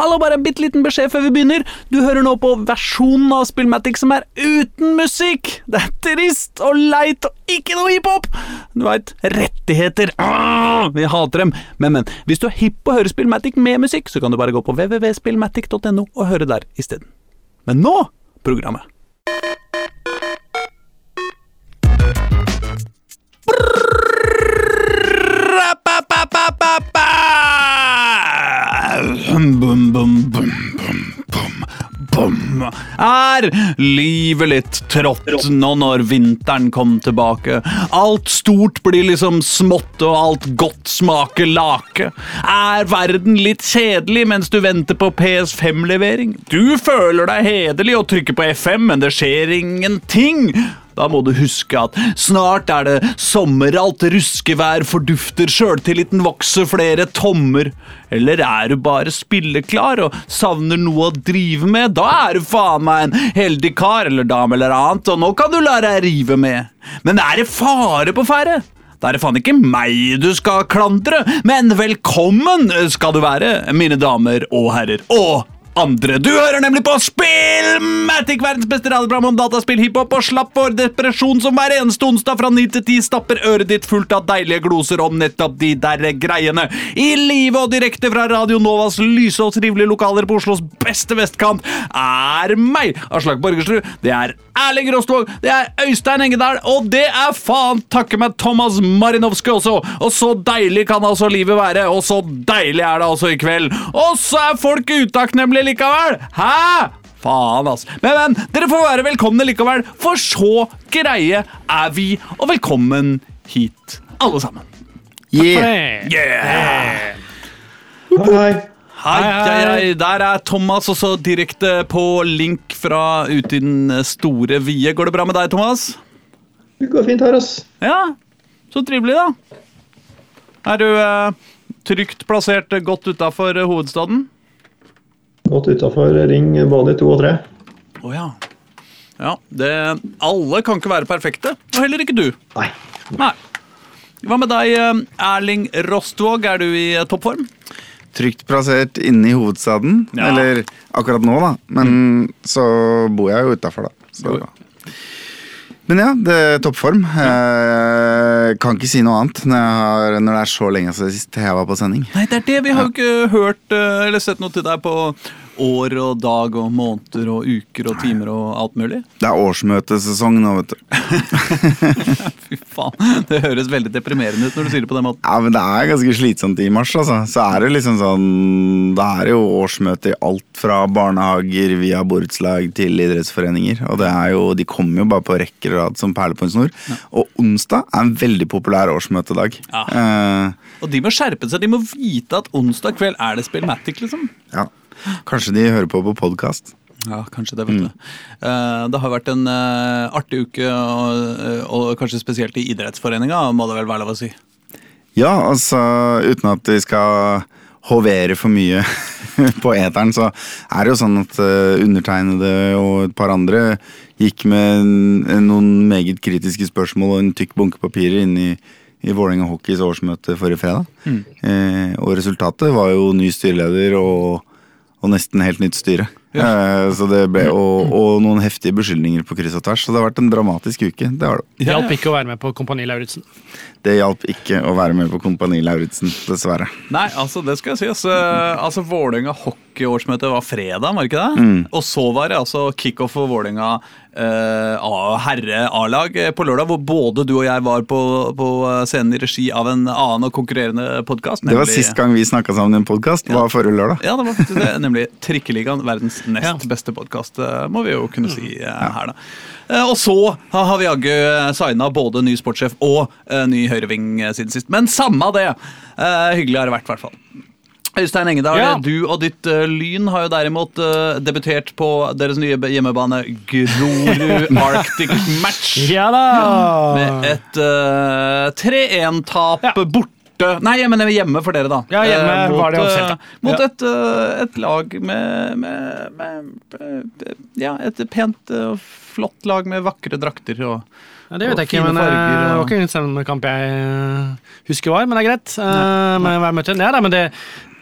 Hallo, bare en bitte liten beskjed før vi begynner. Du hører nå på versjonen av Spillmatic som er uten musikk. Det er trist og leit og ikke noe hiphop. Du veit, rettigheter. Ah, vi hater dem. Men, men, hvis du er hipp på å høre Spillmatic med musikk, så kan du bare gå på www.spillmatic.no og høre der isteden. Men nå programmet. Bum, bum, bum, bum, bum. Er livet litt trått nå når vinteren kom tilbake? Alt stort blir liksom smått, og alt godt smaker lake. Er verden litt kjedelig mens du venter på PS5-levering? Du føler deg hederlig og trykker på FM, men det skjer ingenting. Da må du huske at snart er det sommer, alt ruskevær fordufter, sjøltilliten vokser flere tommer. Eller er du bare spilleklar og savner noe å drive med? Da er du faen meg en heldig kar eller dame eller annet, og nå kan du la deg rive med. Men er det fare på ferde? Da er det faen ikke meg du skal klandre, men velkommen skal du være, mine damer og herrer. Og andre. Du hører nemlig på Spillmatic, verdens beste radioprogram om dataspill, hiphop og slapp for depresjon som hver eneste onsdag fra 9 til 10 stapper øret ditt fullt av deilige gloser om nettopp de der greiene. I live og direkte fra Radio Novas lyse og trivelige lokaler på Oslos beste vestkant er meg, Aslak Borgersrud. Det er Erling Rostvåg, det er Øystein Engedal, og det er faen takke meg Thomas Marinovskij også. Og så deilig kan altså livet være, og så deilig er det altså i kveld. Og så er folk utakknemlige likevel! Hæ? Faen, altså. Men, men, dere får være velkomne likevel, for så greie er vi. Og velkommen hit, alle sammen. Yeah. Yeah! Hei. Hei, hei, hei. Der er Thomas også direkte på link fra ute i den store vide. Går det bra med deg, Thomas? Det går fint her, ass. Ja, så trivelig, da. Er du eh, trygt plassert godt utafor hovedstaden? Godt utafor ring både i 2 og 3. Å ja. Ja, det, Alle kan ikke være perfekte, og heller ikke du. Nei. Nei. Hva med deg, eh, Erling Rostvåg? Er du i eh, toppform? Trygt plassert inne i hovedstaden. Ja. Eller akkurat nå, da. Men så bor jeg jo utafor, da. Så. Men ja, det er toppform. Jeg kan ikke si noe annet når, jeg har, når det er så lenge siden sist jeg var på sending. Nei, det er det. Vi har jo ikke hørt eh, eller sett noe til deg på år og dag og måneder og uker og timer og alt mulig. Det er årsmøtesesong nå, vet du. Fy faen, Det høres veldig deprimerende ut når du sier det på den måten. Ja, men det er ganske slitsomt i mars, altså. Så er det liksom sånn Det er jo årsmøte i alt fra barnehager via borettslag til idrettsforeninger. Og det er jo, de kommer jo bare på rekker og rad som perler på en snor. Og onsdag er en veldig populær årsmøtedag. Ja. Eh, Og de må skjerpe seg. De må vite at onsdag kveld er det Spillmatic, liksom. ja. Kanskje de hører på på podkast. Ja, kanskje det, vet du. Eh, det har vært en eh, artig uke, og, eh, og kanskje spesielt i idrettsforeninga, må det vel være lov å si. Ja, altså uten at vi skal hovere for mye på eteren, så er det jo sånn at undertegnede og et par andre gikk med noen meget kritiske spørsmål og en tykk bunke papirer inn i, i Vålerenga Hockeys årsmøte forrige fredag. Eh, og resultatet var jo ny styreleder og, og nesten helt nytt styre. Eh, så det ble, og, og noen heftige beskyldninger på kryss og tvers. Så det har vært en dramatisk uke. Det har det. Ja, hjalp ikke å være med på Kompani Lauritzen. Det hjalp ikke å være med på Kompani Lauritzen, dessverre. Nei, altså, det skal sies. si. altså, Vålerenga hockeyårsmøte var fredag, var ikke det? Og så var det altså kickoff for Vålerenga eh, A- herre-A-lag eh, på lørdag, hvor både du og jeg var på, på scenen i regi av en annen og konkurrerende podkast. Det var sist gang vi snakka sammen i en podkast. var forrige lørdag. Ja, det var faktisk det, nemlig Trikkeligaen, verdens nest beste podkast, må vi jo kunne si uh, her, da. Eh, Og så har vi jaggu signa både ny sportssjef og eh, ny høyreving eh, siden sist. Men samme det! Eh, hyggelig har det vært, i hvert fall. Øystein Engedal, Ja. du og ditt uh, Lyn har jo derimot uh, debutert på deres nye hjemmebane Grorud Arctic Match. Ja da! Med et uh, 3-1-tap Ja. borte Nei, men hjemme for dere, da. Ja, hjemme Eh, var det eh, da. Mot Ja. et, eh, et lag med, med, med, Ja, et pent og flott lag med vakre drakter og Ja, det vet jeg ikke, men farger, og... det var ikke en kamp jeg eh, husker var, men det er greit. Uh, Men, jeg møtte, Ja, da, men det,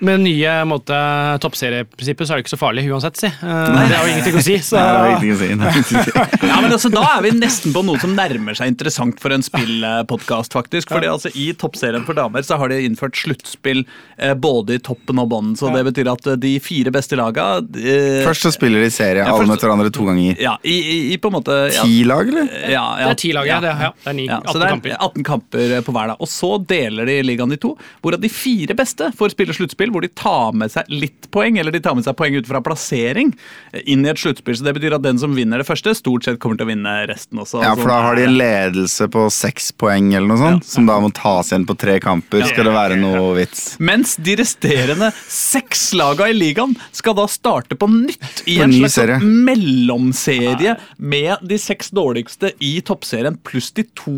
Med nye måte, toppserieprinsippet så er det ikke så farlig uansett, si. Eh, det har jo ingenting å si. Så. Nei, det å si. Det si. Ja, men altså, Da er vi nesten på noe som nærmer seg interessant for en spillpodkast, faktisk. Fordi altså, I toppserien for damer så har de innført sluttspill eh, både i toppen og bånden. Så det betyr at eh, de fire beste laga eh, Først så spiller de serie, Ja, alle møter hverandre to ganger. Ja, i, i, i på en måte ja, Ti lag, eller? ja, Det er ti lag, ja. Det, er ni, Ja, 18 så det er kamper. 18 kamper på hver. da. Og så deler de ligaen i to, hvorav de fire beste får spille sluttspill, hvor de tar med seg litt poeng, eller de tar med seg poeng ut fra plassering, eh, inn i et sluttspill. Så det betyr at den som vinner det første, stort sett kommer til å vinne resten også. Ja, for da har de en ledelse på seks poeng, eller noe sånt, som da må tas igjen på tre kamper. Skal det være noe vits? Mens de resterende seks laga i ligaen skal da starte på nytt i en slags serie. sånn mellomserie med de seks dårligste i toppserien pluss de to,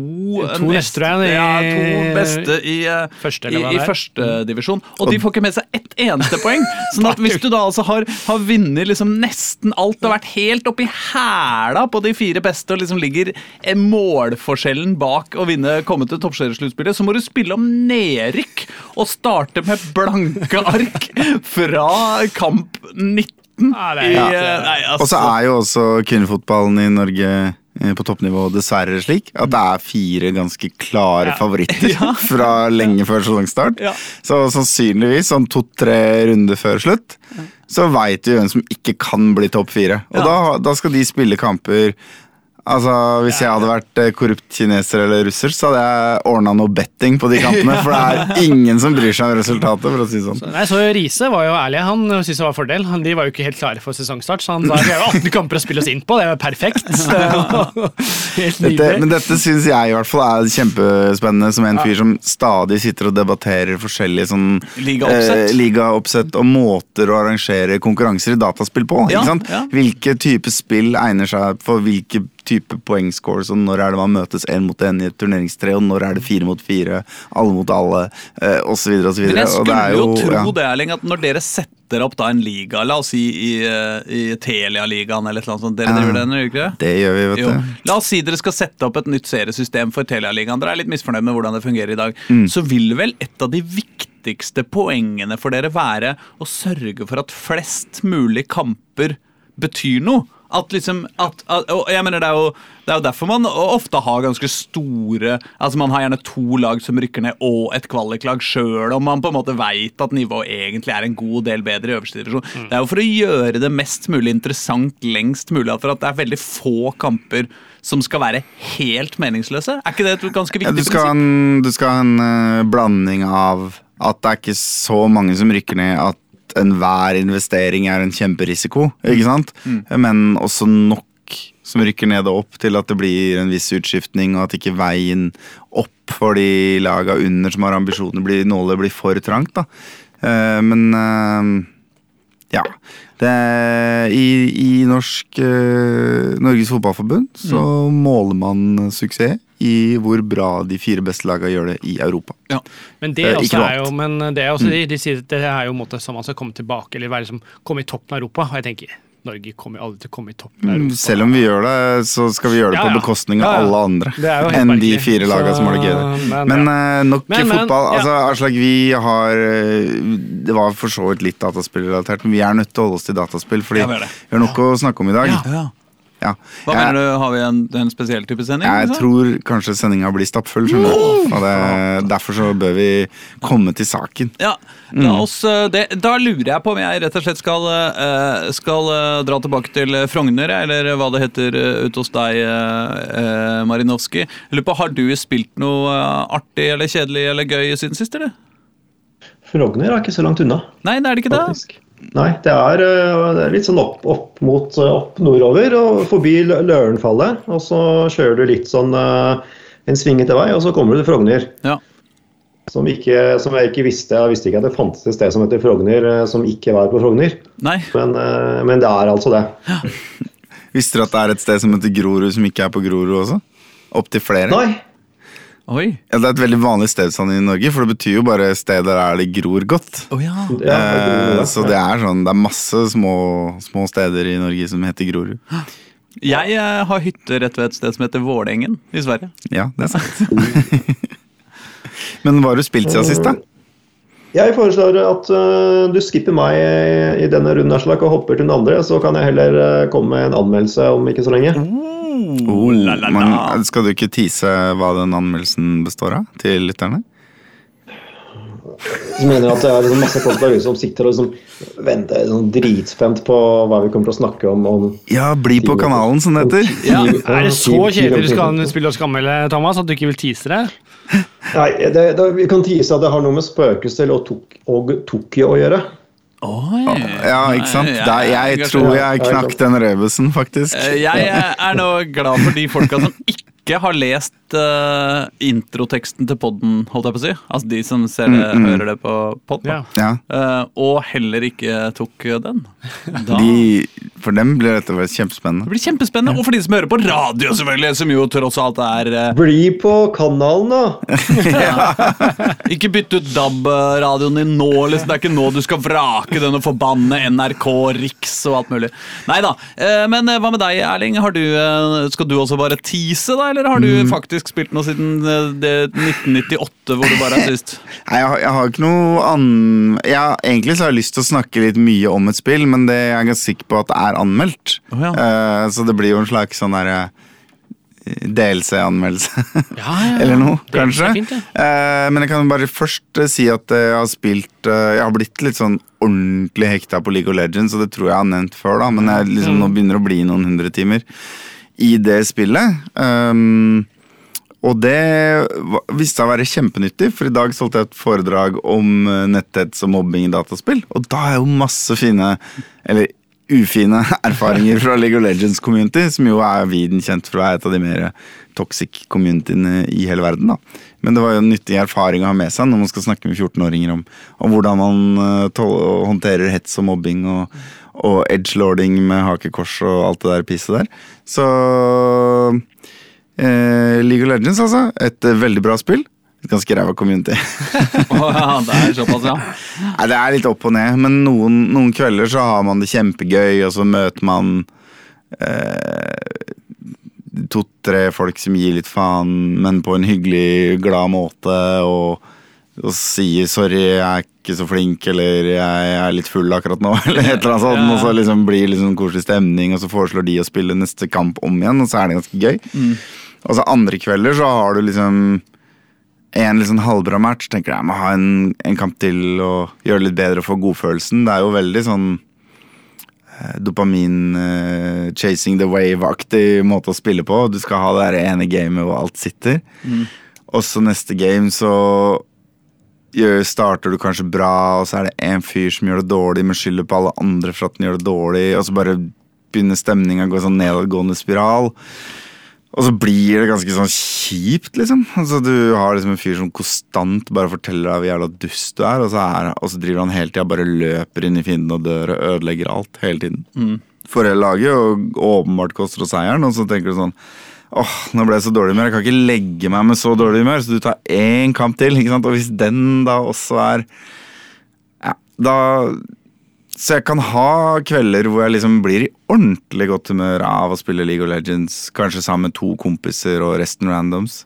To neste, ja, to beste i, eh, i, i førstedivisjon. første divisjon. Og de får ikke med seg ett eneste poeng. Sånn at hvis du da altså har, har vunnet liksom nesten alt og vært helt oppi hæla på de fire beste og liksom ligger eh, målforskjellen bak å vinne komme til toppseriesluttspillet, så må du spille om nedrykk og starte med blanke ark fra kamp 19. Ja, det er i, helt, eh, Og så altså, er jo også kvinnefotballen i Norge eh, på toppnivå dessverre slik at det er fire ganske klare Ja. favoritter Ja. fra lenge før sesongstart. Ja. Så sannsynligvis sånn to-tre runder før slutt så veit vi hvem som ikke kan bli topp fire. Og da, da skal de spille kamper Altså, Hvis jeg hadde vært eh, korrupt kineser eller russer, så hadde jeg ordna noe betting på de kampene. For det er ingen som bryr seg om resultatet, for å si sånn. Nei, så Riise var jo ærlig. Han syntes det var fordel. De var jo ikke helt klare for sesongstart, så han sa vi har jo 18 kamper å spille oss inn på. Det er jo perfekt. helt Dette, men dette syns jeg i hvert fall er kjempespennende, som en fyr som stadig sitter og debatterer forskjellige sånn Ligaoppsett. eh, liga og måter å arrangere konkurranser i dataspill på. Ikke sant? Hvilke type spill egner seg for hvilke type poengscores, og når er det man møtes én mot én i et turneringstre, og når er det fire mot fire, alle mot alle, eh, osv. osv. Men jeg skulle jo, jo tro ja. det, Erling, at når dere setter opp da en liga, la oss si i, i, i Telia-ligaen eller et eller annet sånt, dere Ja. driver den, gjør dere det? Det gjør vi, vet du. La oss si dere skal sette opp et nytt seriesystem for Telia-ligaen. Dere er litt misfornøyd med hvordan det fungerer i dag. Mm. Så vil vel et av de viktigste poengene for dere være å sørge for at flest mulig kamper betyr noe? At liksom, at, at, og jeg mener det er, jo, det er jo derfor man ofte har ganske store Altså Man har gjerne to lag som rykker ned, og et kvaliklag sjøl om man på en måte veit at nivået egentlig er en god del bedre i øverste divisjon. Mm. Det er jo for å gjøre det mest mulig interessant lengst mulig. For at det er veldig få kamper som skal være helt meningsløse. Er ikke det et ganske Ja, viktig du, skal prinsipp? en, du skal ha en uh, blanding av at det er ikke så mange som rykker ned at enhver investering er en kjemperisiko, ikke sant? Men også nok som rykker ned og opp til at det blir en viss utskiftning, og at ikke veien opp for de laga under som har ambisjoner, blir, nåler blir for trangt. da. Uh, men uh, ja. Det, i, I norsk uh, Norges Fotballforbund så måler man suksess i hvor bra de fire beste lagene gjør det i Europa. Ja. Men det Eh, også er jo, men det er også, de, de sier at det er jo en måte som man skal komme tilbake, eller være liksom, komme i toppen av Europa. Og jeg tenker, Norge kommer aldri til å komme i toppen av Europa. Selv om vi gjør det, så skal vi gjøre det Ja, på bekostning av Ja, ja. alle andre. Enn de fire lagene som har det gøy. Men, Men ja. eh, nok Men, men, fotball. ja. Altså, Aslak, vi har eh, Det var for så vidt litt dataspillrelatert, men vi er nødt til å holde oss til dataspill, fordi Ja, vi har nok å snakke om i dag. Ja. Ja. Hva Jeg- mener du, Har vi en, en spesiell type sending? Jeg liksom? tror kanskje sendinga blir stappfull. Og det, derfor så bør vi komme til saken. Ja, mm. oss, eh, det, Da lurer jeg på om jeg rett og slett skal, eh, skal eh, dra tilbake til Frogner, eller hva det heter ute hos deg, Marinowski. Lurer på, Har du spilt noe artig eller kjedelig eller gøy siden sist, eller? Frogner er ikke så langt unna, Nei, det er det ikke det? Nei, det er, øh, det er litt sånn opp, opp mot øh, opp nordover og forbi Lørenfallet. Og så kjører du litt sånn øh, en svingete vei, og så kommer du til Frogner. Ja. Som, ikke, som jeg ikke visste. Jeg visste ikke at det fantes et sted som heter Frogner, som ikke var på Frogner. Nei? Men, men det er altså det. Visste du at det er et sted som heter Grorud, som ikke er på Grorud også? Opptil flere? Nei, Oi. Ja, Det er et veldig vanlig stedsand i Norge, for det betyr jo bare steder der det gror godt. Oh, ja. Eh, så det er sånn, det er masse små, små steder i Norge som heter Grorud. Jeg eh, har hytte rett ved et sted som heter Vålerengen i Sverige. Ja, det er sant. Men hva har du spilt siden sist, da? Jeg foreslår at uh, du skipper meg i denne runden og hopper til den andre. Så kan jeg heller uh, komme med en anmeldelse om ikke så lenge. Oh, la, la, la. Men skal du ikke tease hva den anmeldelsen består av til lytterne? Jeg mener at det er liksom masse folk der ute som sitter og liksom venter sånn dritspent på hva vi kommer til å snakke om. om Ja, bli på kanalen, som det heter. Ja, er det så kjedelig du skal spille og skammele, Thomas, at du ikke vil tease det? Nei, det, det, vi kan tease at det har noe med spøkelser og, tok, og Tokyo å gjøre. Oi. Ja, ikke sant? Ja, ja, ja, jeg tror jeg knakk den rebusen, faktisk. Eh, Jeg er nå glad for de folka som ikke har lest eh, introteksten til podden, holdt jeg på å si. Altså de som ser det, Mm, mm. hører det på podden. Ja. Ja, Uh, og heller ikke tok den. Da. de, For dem blir dette kjempespennende. Det blir kjempespennende. Og for de som hører på radio, selvfølgelig, som jo tross alt er uh... Bli på kanalen, da! Ikke bytte ut DAB-radioen din nå, liksom. Det er ikke nå du skal vrake den og forbanne NRK, Riks og alt mulig. Nei da. Eh, men eh, hva med deg, Erling? Har du, eh, skal du også bare tease, da? Eller har du faktisk spilt noe siden eh, det 1998, hvor du bare er sist? Nei, jeg, har- jeg har ikke noe annen... Ja, egentlig så har jeg lyst til å snakke litt mye om et spill, men det er jeg ganske sikker på at det er anmeldt. Oh, ja. uh, så det blir jo en slags sånn derre eh, DLC-anmeldelse. Ja, ja, Eller noe, er kanskje. fint. Eh, men jeg kan bare først si at jeg har spilt uh, Jeg har blitt litt sånn ordentlig hekta på League of Legends, og det tror jeg jeg har nevnt før, da, men jeg liksom, nå begynner det å bli noen hundre timer i det spillet. Um, og det viste seg å være kjempenyttig, for i dag solgte jeg et foredrag om eh, netthets og mobbing i dataspill. Og da er jo masse fine, eller ufine, erfaringer fra League of Legends community, som jo er viden kjent for å være et av de mer toxic communityene i hele verden. da. Men det var jo en nyttig erfaring å ha med seg når man skal snakke med 14-åringer om, om hvordan man eh, håndterer hets og mobbing og, og edgelording med hakekors og alt det der pisset der. Så Eh, League of Legends, altså. Et eh, veldig bra spill. Et ganske ræva community. Ja, det er såpass, ja. Nei, Det er litt opp og ned, men noen, noen kvelder så har man det kjempegøy, og så møter man eh, to-tre folk som gir litt faen, men på en hyggelig, glad måte, og, og sier 'sorry, jeg er ikke så flink', eller 'jeg er litt full akkurat nå', eller et eller annet sånt, og så liksom blir det liksom koselig stemning, og så foreslår de å spille neste kamp om igjen, og så er det ganske gøy. Og så andre kvelder så har du liksom en litt sånn halvbra match. Tenker jeg må ha en, en kamp til og gjøre det litt bedre og få godfølelsen. Det er jo veldig sånn eh, dopamin eh, chasing the wave-aktig måte å spille på. Du skal ha det ene gamet hvor alt sitter. Og så neste game så starter du kanskje bra, og så er det en fyr som gjør det dårlig, men skylder på alle andre for at den gjør det dårlig, og så bare begynner stemninga å gå sånn nedadgående spiral. Og så blir det ganske sånn kjipt, liksom. Altså, du har liksom en fyr som konstant bare forteller deg hvor jævla dust du er, og så, er, og så driver han hele tida bare løper inn i fienden og dør og ødelegger alt hele tiden. For hele laget, og åpenbart koster oss seieren, og så tenker du sånn Åh, nå ble jeg så dårlig humør. Jeg kan ikke legge meg med så dårlig humør, så du tar én kamp til. ikke sant? Og hvis den da også er Ja, da så jeg kan ha kvelder hvor jeg liksom blir i ordentlig godt humør av å spille League of Legends. Kanskje sammen med to kompiser og resten randoms.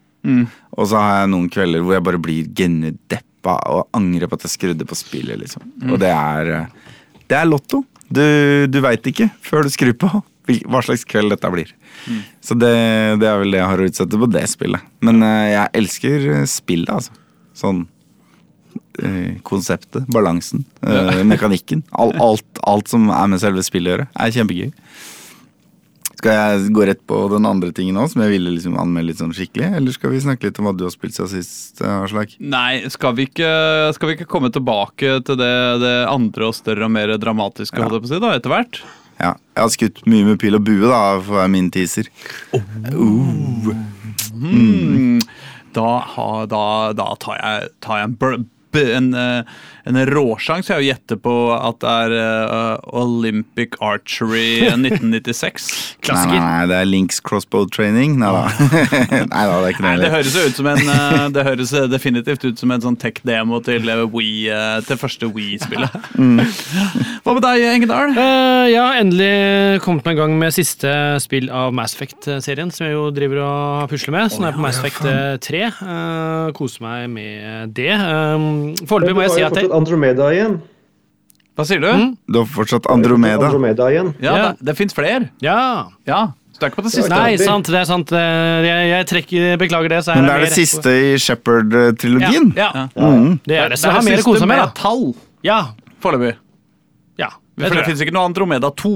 Og så har jeg noen kvelder hvor jeg bare blir genuint deppa og angrer på at jeg skrudde på spillet. liksom. Og det er Det er lotto. Du, du veit ikke før du skrur på hva slags kveld dette blir. Så det, det er vel det jeg har å utsette på det spillet. Men uh, jeg elsker spillet, altså. Sånn eh, konseptet, balansen, eh, mekanikken. All, alt, alt som er med selve spillet å gjøre, er kjempegøy. Skal jeg gå rett på den andre tingen òg, som jeg ville liksom anmelde litt sånn skikkelig? Eller skal vi snakke litt om hva du har spilt siden sist, Aslak? Nei, skal vi, ikke, skal vi ikke komme tilbake til det, det andre og større og mer dramatiske, Ja. si, etter hvert? Ja, jeg har skutt mye med pil og bue, da, for å være min teaser. Mm. Da, da, da tar jeg, tar jeg en, en, eh, en råsjanse jeg å gjette på at det er uh, Olympic Archery 1996. Nei, nei, nei, det er Links crossbow training. Nei da. nei da, det er ikke Nei, det. høres ut som en eh, Det høres definitivt ut som en sånn tech-demo til til første Wii-spillet. Mm. Hva med deg, Engedal? Uh, jeg har endelig kommet meg i gang med siste spill av Mass Effect-serien, som jeg jo driver og pusler med. Så nå er jeg på Mass Effect eh, 3. Uh, koser meg med det. Um, foreløpig må jeg si at det, fortsatt Andromeda igjen. Hva sier du? Mm. Du har fortsatt Andromeda. Andromeda igjen. Ja, Ja. Det, det fins flere. Ja. Ja, så det er ikke på det siste. Nei, sant, det er sant. Eh, Jeg, jeg trekker, beklager det. Så Men er det er det siste i Shepherd-trilogien. Ja, ja. Mm. det er det. Så det har mer siste med med, tall Ja. foreløpig. ja. For Det det fins ikke noe Andromeda 2.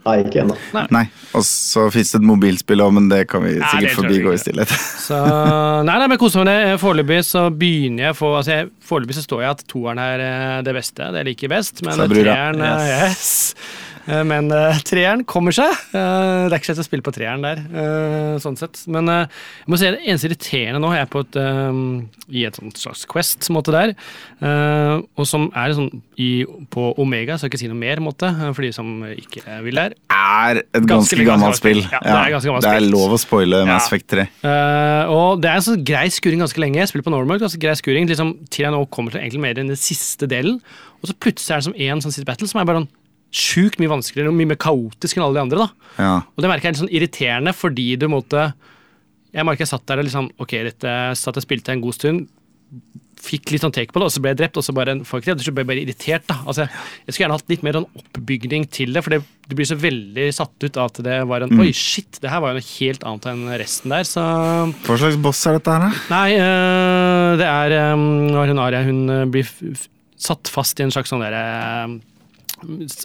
Nei, ikke ennå. Nei, og så fins det et mobilspill òg, men det kan vi sikkert tror forbigå i stillhet. Så, nei, nei, men kos meg med det. Foreløpig så begynner jeg for, altså jeg, Foreløpig så står jeg at toeren er eh, det beste. Det jeg liker best. Men treeren yes. yes. Eh, Men eh, treeren kommer seg. Eh, det er ikke så lett å spille på treeren der, sånn sett. Men jeg må si det eneste irriterende nå, jeg er på et, i et sånt slags Quest-måte der, eh, og som er sånn i, på Omega, så jeg ikke si noe mer, måte, for de som ikke vil der. er et Ganske ganske, gammelt spill. spill. Ja, det er ganske gammelt det er lov å spoile Ja. Mass Effect 3. Eh, og det er en sånn grei skuring ganske lenge. Jeg spiller på normal, ganske grei skuring, liksom, til jeg nå kommer til egentlig mer enn den siste delen. Og så plutselig er det som én sånn siste battle som er bare sånn sjukt mye vanskeligere og mye mer kaotisk enn alle de andre. da. Ja. Og det merker jeg er litt sånn irriterende, fordi du måtte Jeg merker jeg satt der og liksom Ok, dette satt og spilte en god stund. Fikk litt sånn take på det, og så ble jeg drept, og så bare folk til Så ble jeg bare irritert. da. Altså, Jeg skulle gjerne hatt litt mer sånn oppbygning til det, for det, du blir så veldig satt ut av at det var en Oi, shit, det her var jo noe helt annet enn resten der, så Hva slags boss er dette her, da? Nei, øh, det er øh, hun Aria, hun øh, blir satt fast i en slags sånn derre øh,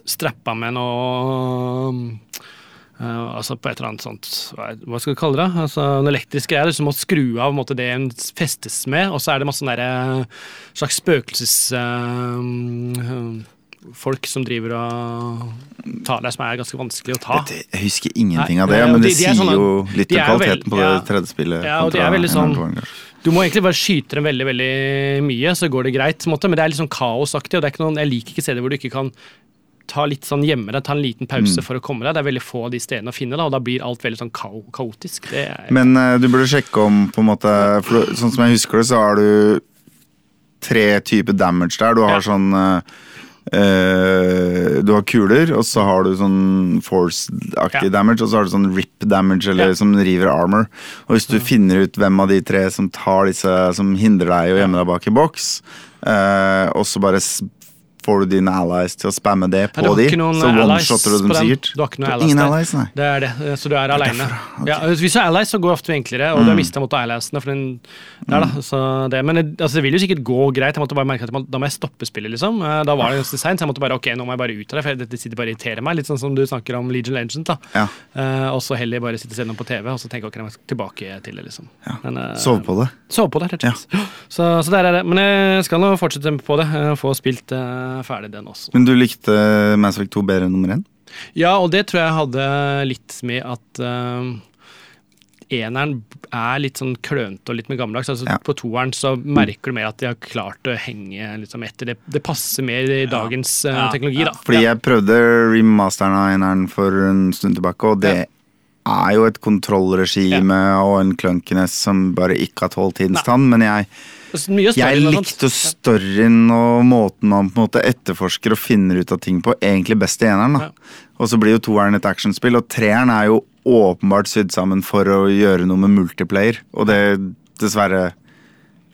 Strappa med noe øh, altså på et eller annet sånt Hva, skal du kalle det? Altså en elektrisk greie som må skru av måte, det en festes med, og så er det masse sånne slags spøkelses... øh, folk som driver og tar deg, som er ganske vanskelig å ta. Dette, Jeg husker ingenting av det, Nei, men de- det de er sier sånne- jo litt om kvaliteten på på det ja. tredje spillet. Ja, og de er veldig sånn-. Du må egentlig bare skyte dem veldig veldig mye, så går det greit. måte, Men det er litt sånn kaosaktig. og det er ikke noen, Jeg liker ikke steder hvor du ikke kan ta litt sånn hjemme deg, ta en liten pause Mm. for å komme deg. Det er veldig få av de stedene å finne, da, og da blir alt veldig sånn ka kaotisk. Er, Men uh, du burde sjekke om på en måte For sånn som jeg husker det, så har du tre typer damage der. Du har Ja. sånn uh, Uh, Du har kuler, og så har du sånn force-aktig Ja. damage, og så har du sånn rip damage, eller Ja. som river armor. Og hvis du finner ut hvem av de tre som tar disse Som hindrer deg å gjemme deg bak i boks, uh, og så bare får du dine allies til å spamme det på du de, så one-shotter du dem sikkert. Du har ikke noen allies ingen allies, nei. Det er det, så du er aleine. Okay. Ja, hvis du er allies, så går det ofte enklere, og du har mista mot alliesene. For den, der, da, så det, men det, altså, det vil jo sikkert gå greit. Jeg måtte bare merke at må- Da må jeg stoppe spillet, liksom. Eh, Da var det ganske seint, så jeg måtte bare ok, nå må jeg bare ut av det, for dette sitter bare og irriterer meg. Litt sånn som du snakker om Legion Legend. da. Ja. Uh, og så heller bare sitte og se noe på TV, og så tenke ok, jeg må tilbake til det, liksom. Men, uh, Sove på det. Sove på det, rett og slett. Så, så der er det. Men jeg skal nå fortsette på det. eh, Få spilt eh, ferdig den også. Men du likte Mass Effect 2 bedre enn nummer én? Ja, og det tror jeg hadde litt med at uh, eneren er litt sånn klønete og litt mer gammeldags. Altså, Ja. På toeren så merker du mer at de har klart å henge liksom, etter. Det, det passer mer i dagens uh, Ja, teknologi, da. Fordi jeg prøvde remasteren av eneren for en stund tilbake, og det er jo et kontrollregime og en clunkiness som bare ikke har tålt tidens tann, men jeg, jeg storyen og likte storyen og måten man på en måte etterforsker og finner ut av ting på, egentlig best i eneren. da. Ja. Og så blir jo toeren et actionspill, og treeren er jo åpenbart sydd sammen for å gjøre noe med multiplayer, og det dessverre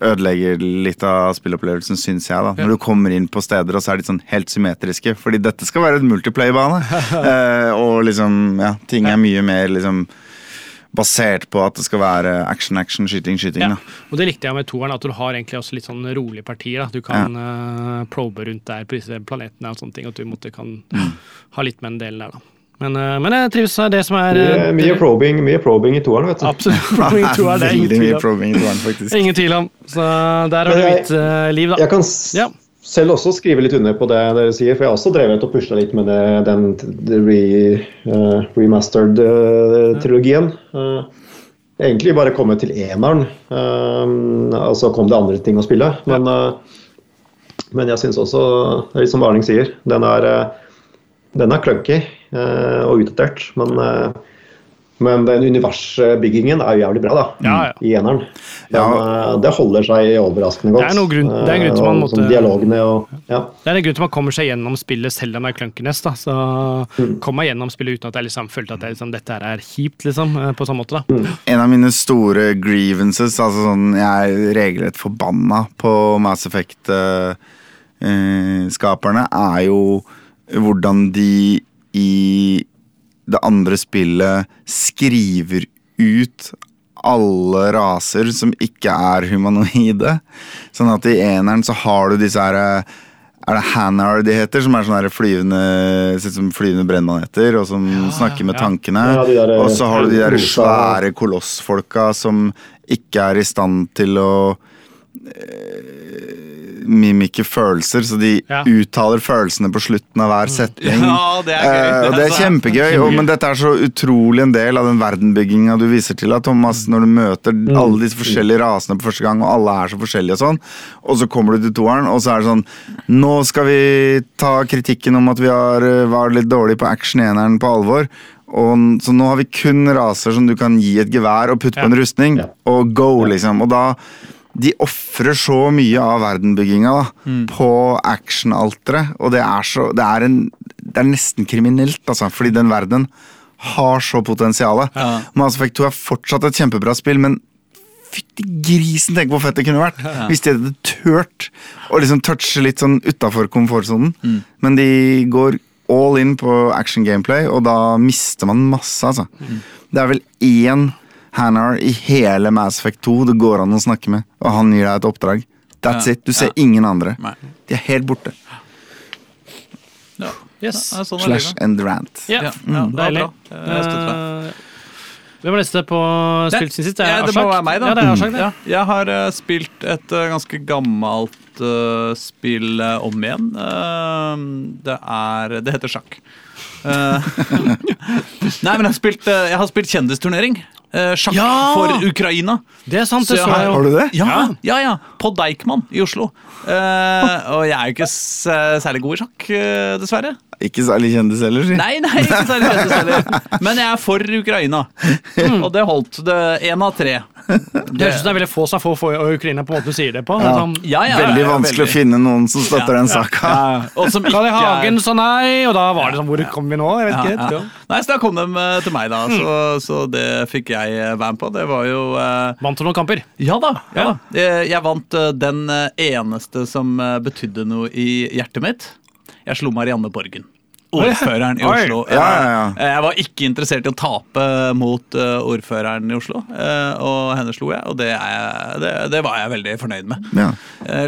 ødelegger litt av spillopplevelsen, syns jeg. da. Når du kommer inn på steder, og så er de sånn helt symmetriske. Fordi dette skal være et multiplayer-bane. eh, og liksom, ja, ting er mye mer liksom basert på at det skal være action, action, skyting, skyting. Ja. Og det likte jeg med toeren, at du har egentlig også litt sånn rolige partier. Da. Du kan eh, probe rundt der på disse planetene og sånne ting, at du måtte, kan Mm. ha litt med en del der, da. Men, eh, men jeg trives med det som er eh, mye, probing, mye probing i toeren, vet du. Absolutt. Probing i toeren, det er ingen Veldig tvil mye om. probing i toeren, faktisk. Ingen tvil om. Så der har du mitt liv, da. Jeg kan Ja. Selv også skrive litt under på det dere sier, for jeg har også drevet og pusla litt med det, den re, uh, remastered-trilogien. Uh, egentlig bare kommet til eneren, og så kom det andre ting å spille. Men, eh, men jeg syns også, litt som Arning sier, den er, eh, den er clunky eh, og utdatert. Men, eh, men den universbyggingen er jo jævlig bra, da. Ja, ja. I eneren. Men Ja. eh, det holder seg overraskende godt. Det er noe grunn- det er en grunn til Eh, man måtte- Som dialogene og ja. Det er en grunn til man kommer seg gjennom spillet selv om det er clunkiness. da, så Mm. Kom meg gjennom spillet uten at jeg liksom følte at jeg, liksom, dette her er kjipt, liksom, eh, på samme måte. da. Mm. En av mine store grievances, altså sånn Jeg er regelrett forbanna på Mass Effect-skaperne, er jo hvordan de i det andre spillet skriver ut alle raser som ikke er humanoide. Sånn at i eneren så har du disse her Er det Hanar de heter? Som er sånne flyvende Ser som flyvende brennmaneter, og som snakker med ja. tankene. Ja, de der, og så har du de der svære kolossfolka som ikke er i stand til å eh, mimikke følelser, så de Ja. uttaler følelsene på slutten av hver setning. Ja, det er gøy. Eh, og det er kjempegøy, og, men dette er så utrolig en del av den verdenbygginga du viser til, Thomas, når du møter alle disse forskjellige rasene på første gang, og alle er så forskjellige og sånn, og så kommer du til toeren, og så er det sånn Nå skal vi ta kritikken om at vi har, eh, var litt dårlige på action-eneren på alvor. Og, så nå har vi kun raser som du kan gi et gevær og putte Ja. på en rustning, Ja. og go, liksom. Og da de ofrer så mye av verdenbygginga da, på actionalteret, og det er, så, det, er en, det er nesten kriminelt, altså, fordi den verdenen har så potensial. Ja. Mass Effect 2 er fortsatt et kjempebra spill, men fytti grisen, tenk hvor fett det kunne vært hvis de hadde turt å liksom touche litt sånn utafor komfortsonen. Men de går all in på action gameplay, og da mister man masse, altså. Det er vel én Hanar i hele Mass Effect 2 det går an å snakke med, og han gir deg et oppdrag. That's Ja. it. Du ser Ja. ingen andre. Nei. De er helt borte. Ja. Yes. Ja, sånn Slash and rant. Ja, Ja, ja, det var deilig. Eh, Hvem er neste på spilt sin sist? Det er Ja, det må være meg, da. Ja, det er Arshak, det. Ja, jeg har uh, spilt et uh, ganske gammelt uh, spill om igjen. Det er Det heter sjakk. Eh, Nei, men jeg har spilt, jeg har spilt kjendisturnering. Eh, sjakk Ja! for Ukraina. Det er sant, det Så så jeg. Har du det? Ja, ja, ja. På Deichman i Oslo. Eh, og jeg er jo ikke s særlig god i sjakk, eh, dessverre. Ikke særlig kjendis heller, si. Nei, nei, ikke særlig kjendis heller. Men jeg er for Ukraina. Og det holdt. Det Én av tre. Det høres ut som det er veldig få som får for Ukraina på måten du sier det på. Ja. Sånn, Ja, ja, Veldig ja, vanskelig å finne noen som støtter den saka. Ja, og som ikke Hagen sa nei, og da var det sånn Hvor kom vi nå? Jeg vet Ja, ikke. ja. Nei, så da kom de eh, til meg, da. Så, så det fikk jeg eh, være med på. Det var jo eh, Vant du noen kamper? Ja da. ja da. Jeg, jeg vant eh, den eh, eneste som eh, betydde noe i hjertet mitt. Jeg slo Marianne Borgen. Ordføreren i Oslo. Ja, ja, ja. Eh, Jeg var ikke interessert i å tape mot eh, ordføreren i Oslo, eh, og henne slo jeg, og det, jeg, det, det var jeg veldig fornøyd med. Ja.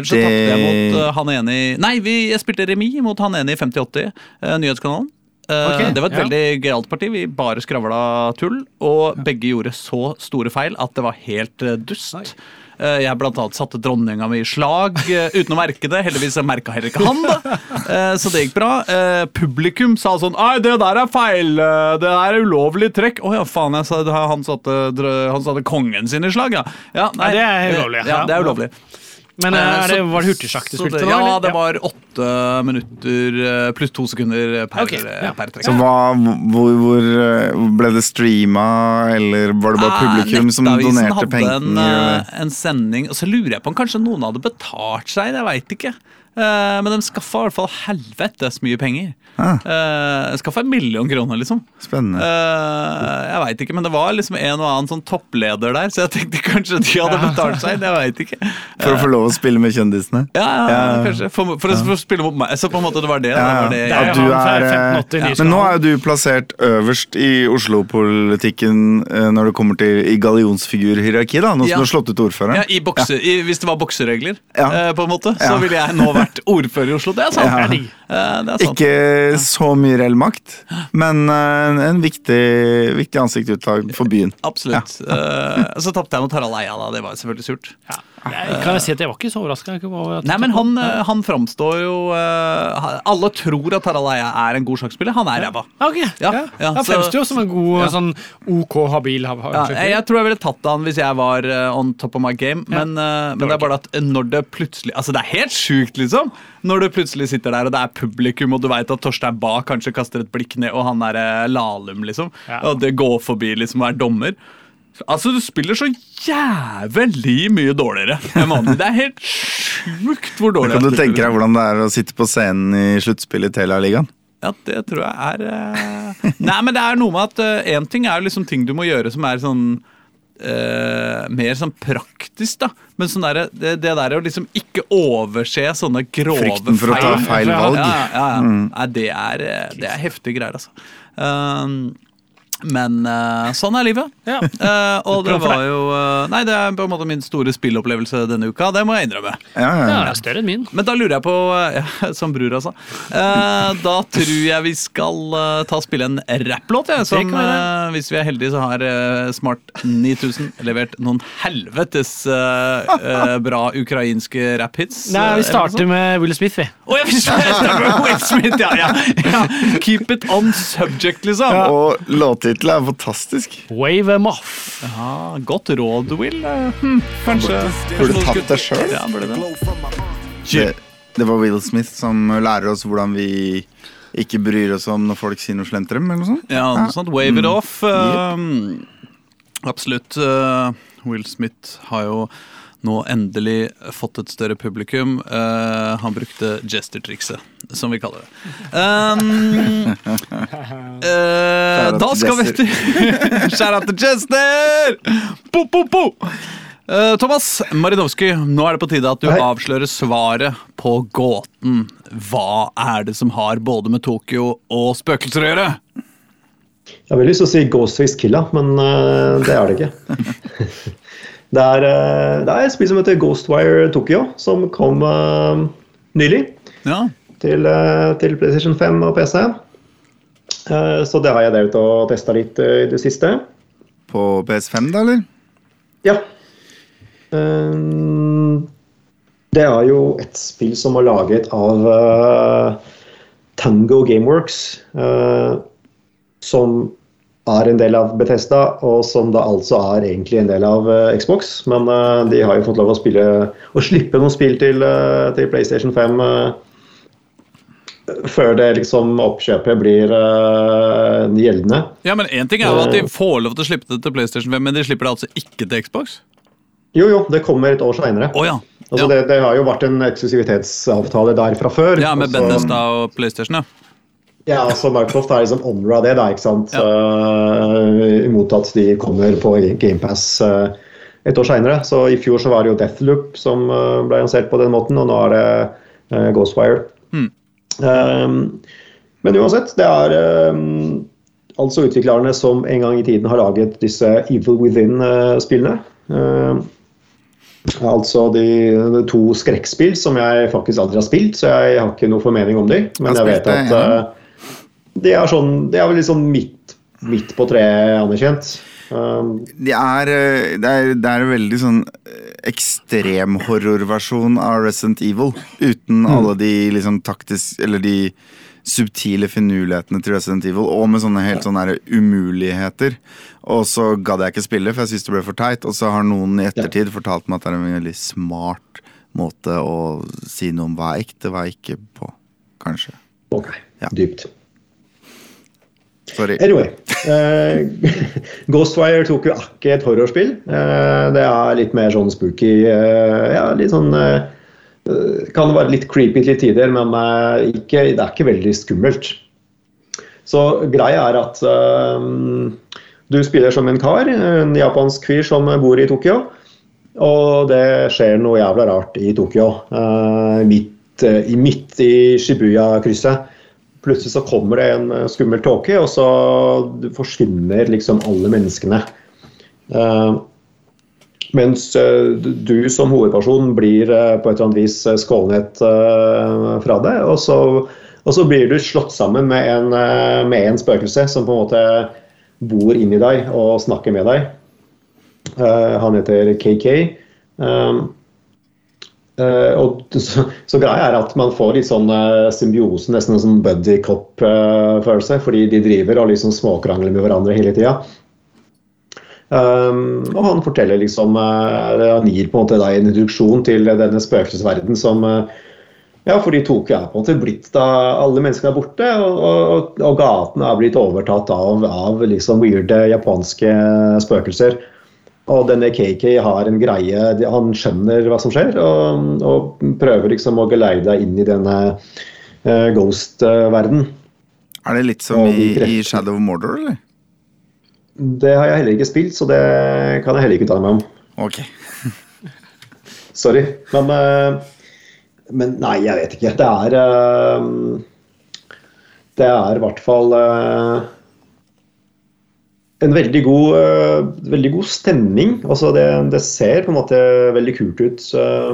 Så Det- tapte jeg mot han ene i Nei, vi, jeg spilte remis mot han ene i 5080, eh, nyhetskanalen. Okay, det var et veldig gøyalt parti. Vi bare skravla tull. Og begge gjorde så store feil at det var helt dust. Eh, Jeg blant annet satte dronninga mi i slag eh, uten å merke det. Heldigvis merka heller ikke han det. Eh, Så det gikk bra. Eh, Publikum sa sånn Nei, det der er feil. eh, Det der er ulovlig trekk. Å ja, faen. Jeg sa, han, satte, han satte kongen sin i slag, ja. ja nei, det er ulovlig, Ja, ja. det er ulovlig. Men eh, Eh, er det, var det hurtigsjakk du spilte det- Ja, eller? det var åtte minutter eh, pluss to sekunder per, okay, ja. per trekk. Så hva, hvor, hvor eh, ble det streama, eller var det bare publikum som Ah, Nettavisen donerte hadde penger? En, hadde en sending, og så lurer jeg på om kanskje noen hadde betalt seg, jeg veit ikke. Eh, men de skaffa i hvert fall helvetes mye penger. Ah. Uh, skaffa en million kroner, liksom. Spennende. Eh, jeg veit ikke, men det var liksom en og annen sånn toppleder der, så jeg tenkte kanskje de hadde betalt seg. Jeg veit ikke. For å få lov å spille med kjendisene? Ja, ja, Ja. kanskje. For, for, for å spille mot meg. Så på en måte det var det. Ja, Ja, var det Det er du er, eh, 1580 ja. Nyskap. Men nå er jo du plassert øverst i Oslo-politikken eh, når det kommer til i gallionsfigurhierarki, da, nå som Ja. du har slått ut ordføreren. Ja, i bokse, i, Hvis det var bokseregler, Ja. eh, på en måte, så ville jeg nå vært ordfører i Oslo. Det er sant. Ja. Det er. Eh, det er sant. Ikke så mye reell makt, men eh, en viktig, viktig ansikt for byen. Absolutt. Eh, så tapte jeg mot Harald Eia, da. Det var selvfølgelig surt. Ja. Jeg, kan jeg si at jeg var ikke så overraska? Nei, men han, eh, han framstår jo eh, Alle tror at Harald Eia er en god sjakkspiller. Han er ræva. Ja. Okay. Ja, ja, ja, Han fremstår jo som en god, Ja. sånn OK, habil jeg, jeg tror jeg ville tatt han hvis jeg var eh, on top of my game, men, men det er bare at når det plutselig Altså, det er helt sjukt, liksom! Når du plutselig sitter der, og det er publikum, og du veit at Torstein Bae kanskje kaster et blikk ned, og han er lalum, liksom, og det går forbi, liksom, og er dommer. Altså, du spiller så jævlig mye dårligere enn vanlig. Det er helt sjukt hvor dårlig Kan du tenke deg hvordan det er å sitte på scenen i sluttspillet i Telialigaen? Ja, det tror jeg er eh, Nei, men det er noe med at én ting er liksom ting du må gjøre som er sånn eh, mer sånn praktisk, da. Men sånn der, det, det der å liksom ikke overse sånne grove feil Frykten for å ta feil Ja, valg. Ja, ja, ja. Nei, det er, eh, det er heftige greier, altså. Um, men uh, sånn er livet. Ja. Uh, og det var jo uh, Nei, det er på en måte min store spillopplevelse denne uka. Det må jeg innrømme. Ja, ja, Ja, ja. det er større enn min. Men da lurer jeg på, som bror altså eh, Da tror jeg vi skal ta og spille en rapplåt. Ja, som, kan vi gjøre. eh, hvis vi er heldige, så har Smart 9000 levert noen helvetes bra ukrainske rapphits. Nei, vi starter med Will Smith, vi. Oh, ja, vi starter med Will Smith, ja, ja, ja. Keep it on subject, liksom. Ja. Og låttittelen er fantastisk. Wave them off. godt råd, Will. Eh, hm, kanskje Burde tatt deg det sjøl. Ja, det. Det, det var Will Smith som lærer oss hvordan vi ikke bryr oss om når folk sier noe slemt til dem. eller noe sånt. Ja, noe sånt. Wave it off. Um, absolutt. Uh, Will Smith har jo nå endelig fått et større publikum. Uh, han brukte jester-trikset, som vi kaller det. Um, uh, da skal vi til out til Chester! Po, po, po. Uh, Thomas Marinowski, nå er det på tide at du Hei. avslører svaret på gåten. Hva er det som har både med Tokyo og spøkelser å gjøre? Jeg har veldig lyst til å si Ghostface Killa, men uh, det er det ikke. det, er, eh, det er et spill som heter Ghostwire Tokyo, som kom eh, nylig Ja, til, eh, til PlayStation 5 og PC. Eh, så det har jeg drevet og testa litt eh, i det siste. På PS5, da, eller? Ja. Eh, det er jo et spill som er laget av eh, Tango Gameworks. som er en del av Bethesda, og som da altså er egentlig en del av Xbox. Men de har jo fått lov å spille å slippe noen spill til, til PlayStation 5 eh, før det liksom oppkjøpet blir uh, gjeldende. ja men Én ting er jo at de får lov til å slippe det til PlayStation 5, men de slipper det altså ikke til Xbox? Jo, jo, det kommer et år seinere. Oh, ja. Altså, ja. det, det har jo vært en eksklusivitetsavtale der fra før. ja, med og Bethesda og PlayStation, ja. Ja, så Microsoft er liksom honor av det, da, ikke sant? Ja. Uh, imot at de kommer på GamePass uh, et år seinere. Så i fjor så var det jo Deathloop som eh, ble lansert på den måten, og nå er det eh, Ghostwire. Hmm. Um, men uansett, det er um, altså utviklerne som en gang i tiden har laget disse Evil Within-spillene. Um, altså de, de to skrekkspill som jeg faktisk aldri har spilt, så jeg har ikke noe formening om dem. Men Jeg vet at uh, de er sånn Det er vel litt sånn midt, midt på treet anerkjent. Um, De er, eh, det, er, det er veldig sånn eh, ekstremhorrorversjon av Resident Evil. Uten alle de liksom taktisk Eller de subtile finurlighetene til Resident Evil, og med sånne helt sånne umuligheter. Og så gadd jeg ikke spille, for jeg syntes det ble for teit. Og så har noen i ettertid fortalt meg at det er en veldig smart måte å si noe om hva er ekte, hva er ikke på. Kanskje. ok, Ja. dypt. Sorry. Anyway. eh, Ghostwire tok jo ikke et horrorspill. Eh, det er litt mer sånn spooky eh, Ja, litt sånn eh, Kan være litt creepy til tider, men eh, ikke, det er ikke veldig skummelt. Så greia er at eh, du spiller som en kar, en japansk fyr som bor i Tokyo. Og det skjer noe jævla rart i Tokyo. midt, midt i Shibuya-krysset. Plutselig så kommer det en eh, skummel tåke, og så forsvinner liksom alle menneskene. Uh, mens eh, du som hovedperson blir på et eller annet vis skålnet fra det. Og så, og så blir du slått sammen med en, med en spøkelse som på en måte bor inni deg og snakker med deg. Han heter KK. Eh, og så, så greia er at man får litt sånn uh, symbiose, nesten en sånn buddy cop-følelse, fordi de driver og liksom småkrangler med hverandre hele tida. Um, og han forteller liksom uh, Han gir på en måte deg en introduksjon til denne spøkelsesverdenen som uh, Ja, fordi Tokyo er på en måte blitt da Alle menneskene er borte, og, og, og gatene er blitt overtatt av, av liksom weirde japanske spøkelser. Og denne KK har en greie, han skjønner hva som skjer, og, og prøver liksom å geleide deg inn i denne uh, Ghost-verden. Er det litt som i, i, Shadow of Mordor, eller? Det har jeg heller ikke spilt, så det kan jeg heller ikke uttale meg om. Ok. Sorry. Men, uh, men, nei, jeg vet ikke. Det er uh, Det er i hvert fall en veldig god, uh, veldig god stemning. Altså det, det, ser på en måte veldig kult ut. Uh,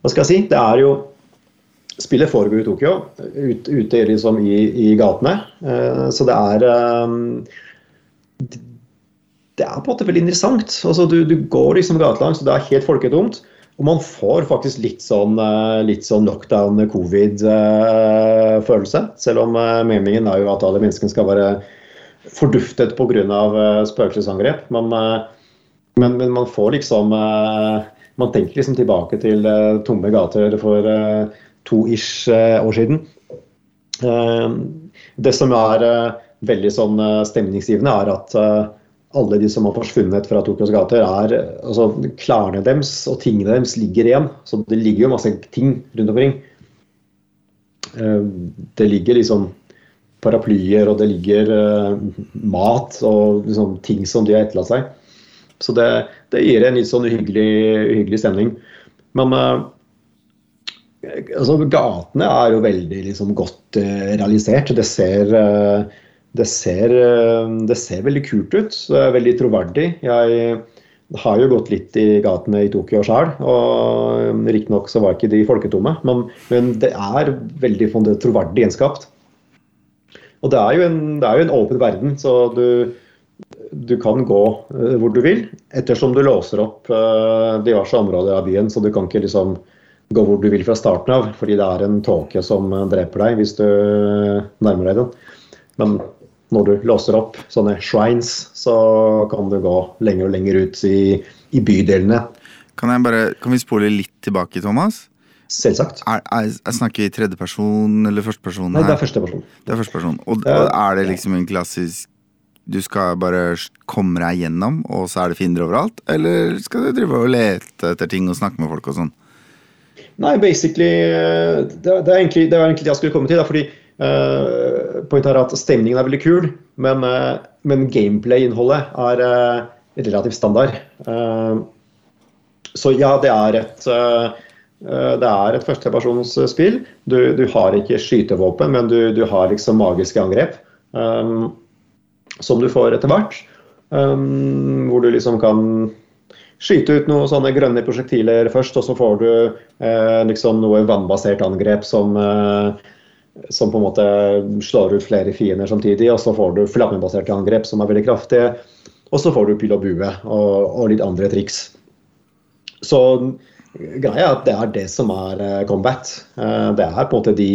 hva skal jeg si? Det er jo Spillet foregår i Tokyo, ut, ute liksom i, i gatene. Uh, så det er Det er på en måte veldig interessant. Altså du, du går liksom gatelangs, og det er helt folketomt. Og man får faktisk litt sånn, litt sånn lockdown, covid-følelse. Selv om meningen er jo at alle menneskene skal være forduftet pga. Uh, spøkelsesangrep. Men, uh, men, men, man får liksom uh, Man tenker liksom tilbake til tomme gater for to ish år siden. det som er veldig sånn stemningsgivende, er at alle de som har forsvunnet fra Tokyos gater, er altså, Klærne deres og tingene deres ligger igjen. Så det ligger jo masse ting rundt omkring. Det ligger liksom paraplyer, og det ligger uh, mat og liksom, ting som de har etterlatt seg. Så det, det, gir en litt sånn uhyggelig, uhyggelig stemning. Men uh, altså, gatene er jo veldig liksom, godt uh, realisert. Det ser, det, ser, det ser veldig kult ut. Det er veldig troverdig. Jeg har jo gått litt i gatene i Tokyo sjøl, riktignok så var ikke de folketomme, men, men det er veldig troverdig gjenskapt. Og det er jo en, er jo en åpen verden, så du, du kan gå uh, hvor du vil, ettersom du låser opp uh, diverse områder av byen. Så du kan ikke liksom gå hvor du vil fra starten av, fordi det er en tåke som dreper deg hvis du nærmer deg den. Men når du låser opp sånne shrines, så kan du gå lenger og lenger ut i, i bydelene. Kan, bare, kan vi spole litt tilbake, Thomas? Selvsagt. Er, er, jeg snakker i tredjeperson eller førsteperson? Nei, det er førsteperson. Det er førsteperson. Og, og er det liksom en klassisk Du skal bare komme deg gjennom, og så er det fiender overalt? Eller skal du drive og lete etter ting og snakke med folk og sånn? Nei, basically Det, det, er, egentlig, det var egentlig det jeg skulle komme til. Da, fordi uh, Pointet er at stemningen er veldig kul, men, uh, men gameplay-innholdet er uh, relativt standard. Så ja, det er et Eh, det er et førstepersonsspill. Du, du har ikke skytevåpen, men du, du har liksom magiske angrep. Um, som du får etter hvert. Um, hvor du liksom kan skyte ut noen sånne grønne prosjektiler først, og så får du eh, liksom noe vannbasert angrep som, eh, som på en måte slår ut flere fiender samtidig. Og så får du flammebaserte angrep som er veldig kraftige. Og så får du pil og bue og, og litt andre triks. Så greia er at det er det som er eh, combat. Eh, det er på en måte de,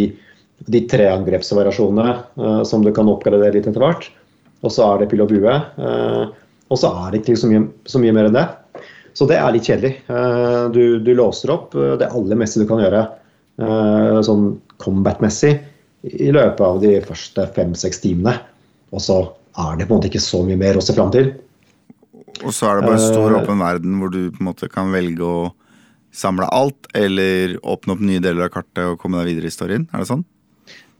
de tre angrepsvariasjonene eh, som du kan oppgradere litt etter hvert. Og så er det pil og bue. Og så er det ikke så mye, så mye mer enn det. Så det er litt kjedelig. Du, du låser opp det aller meste du kan gjøre sånn combat-messig i løpet av de første fem-seks timene. Og så er det på en måte ikke så mye mer å se fram til. Og så er det bare stor åpen verden hvor du på en måte kan velge å samle alt, eller åpne opp nye deler av kartet og komme deg videre i storyen? Er det sånn?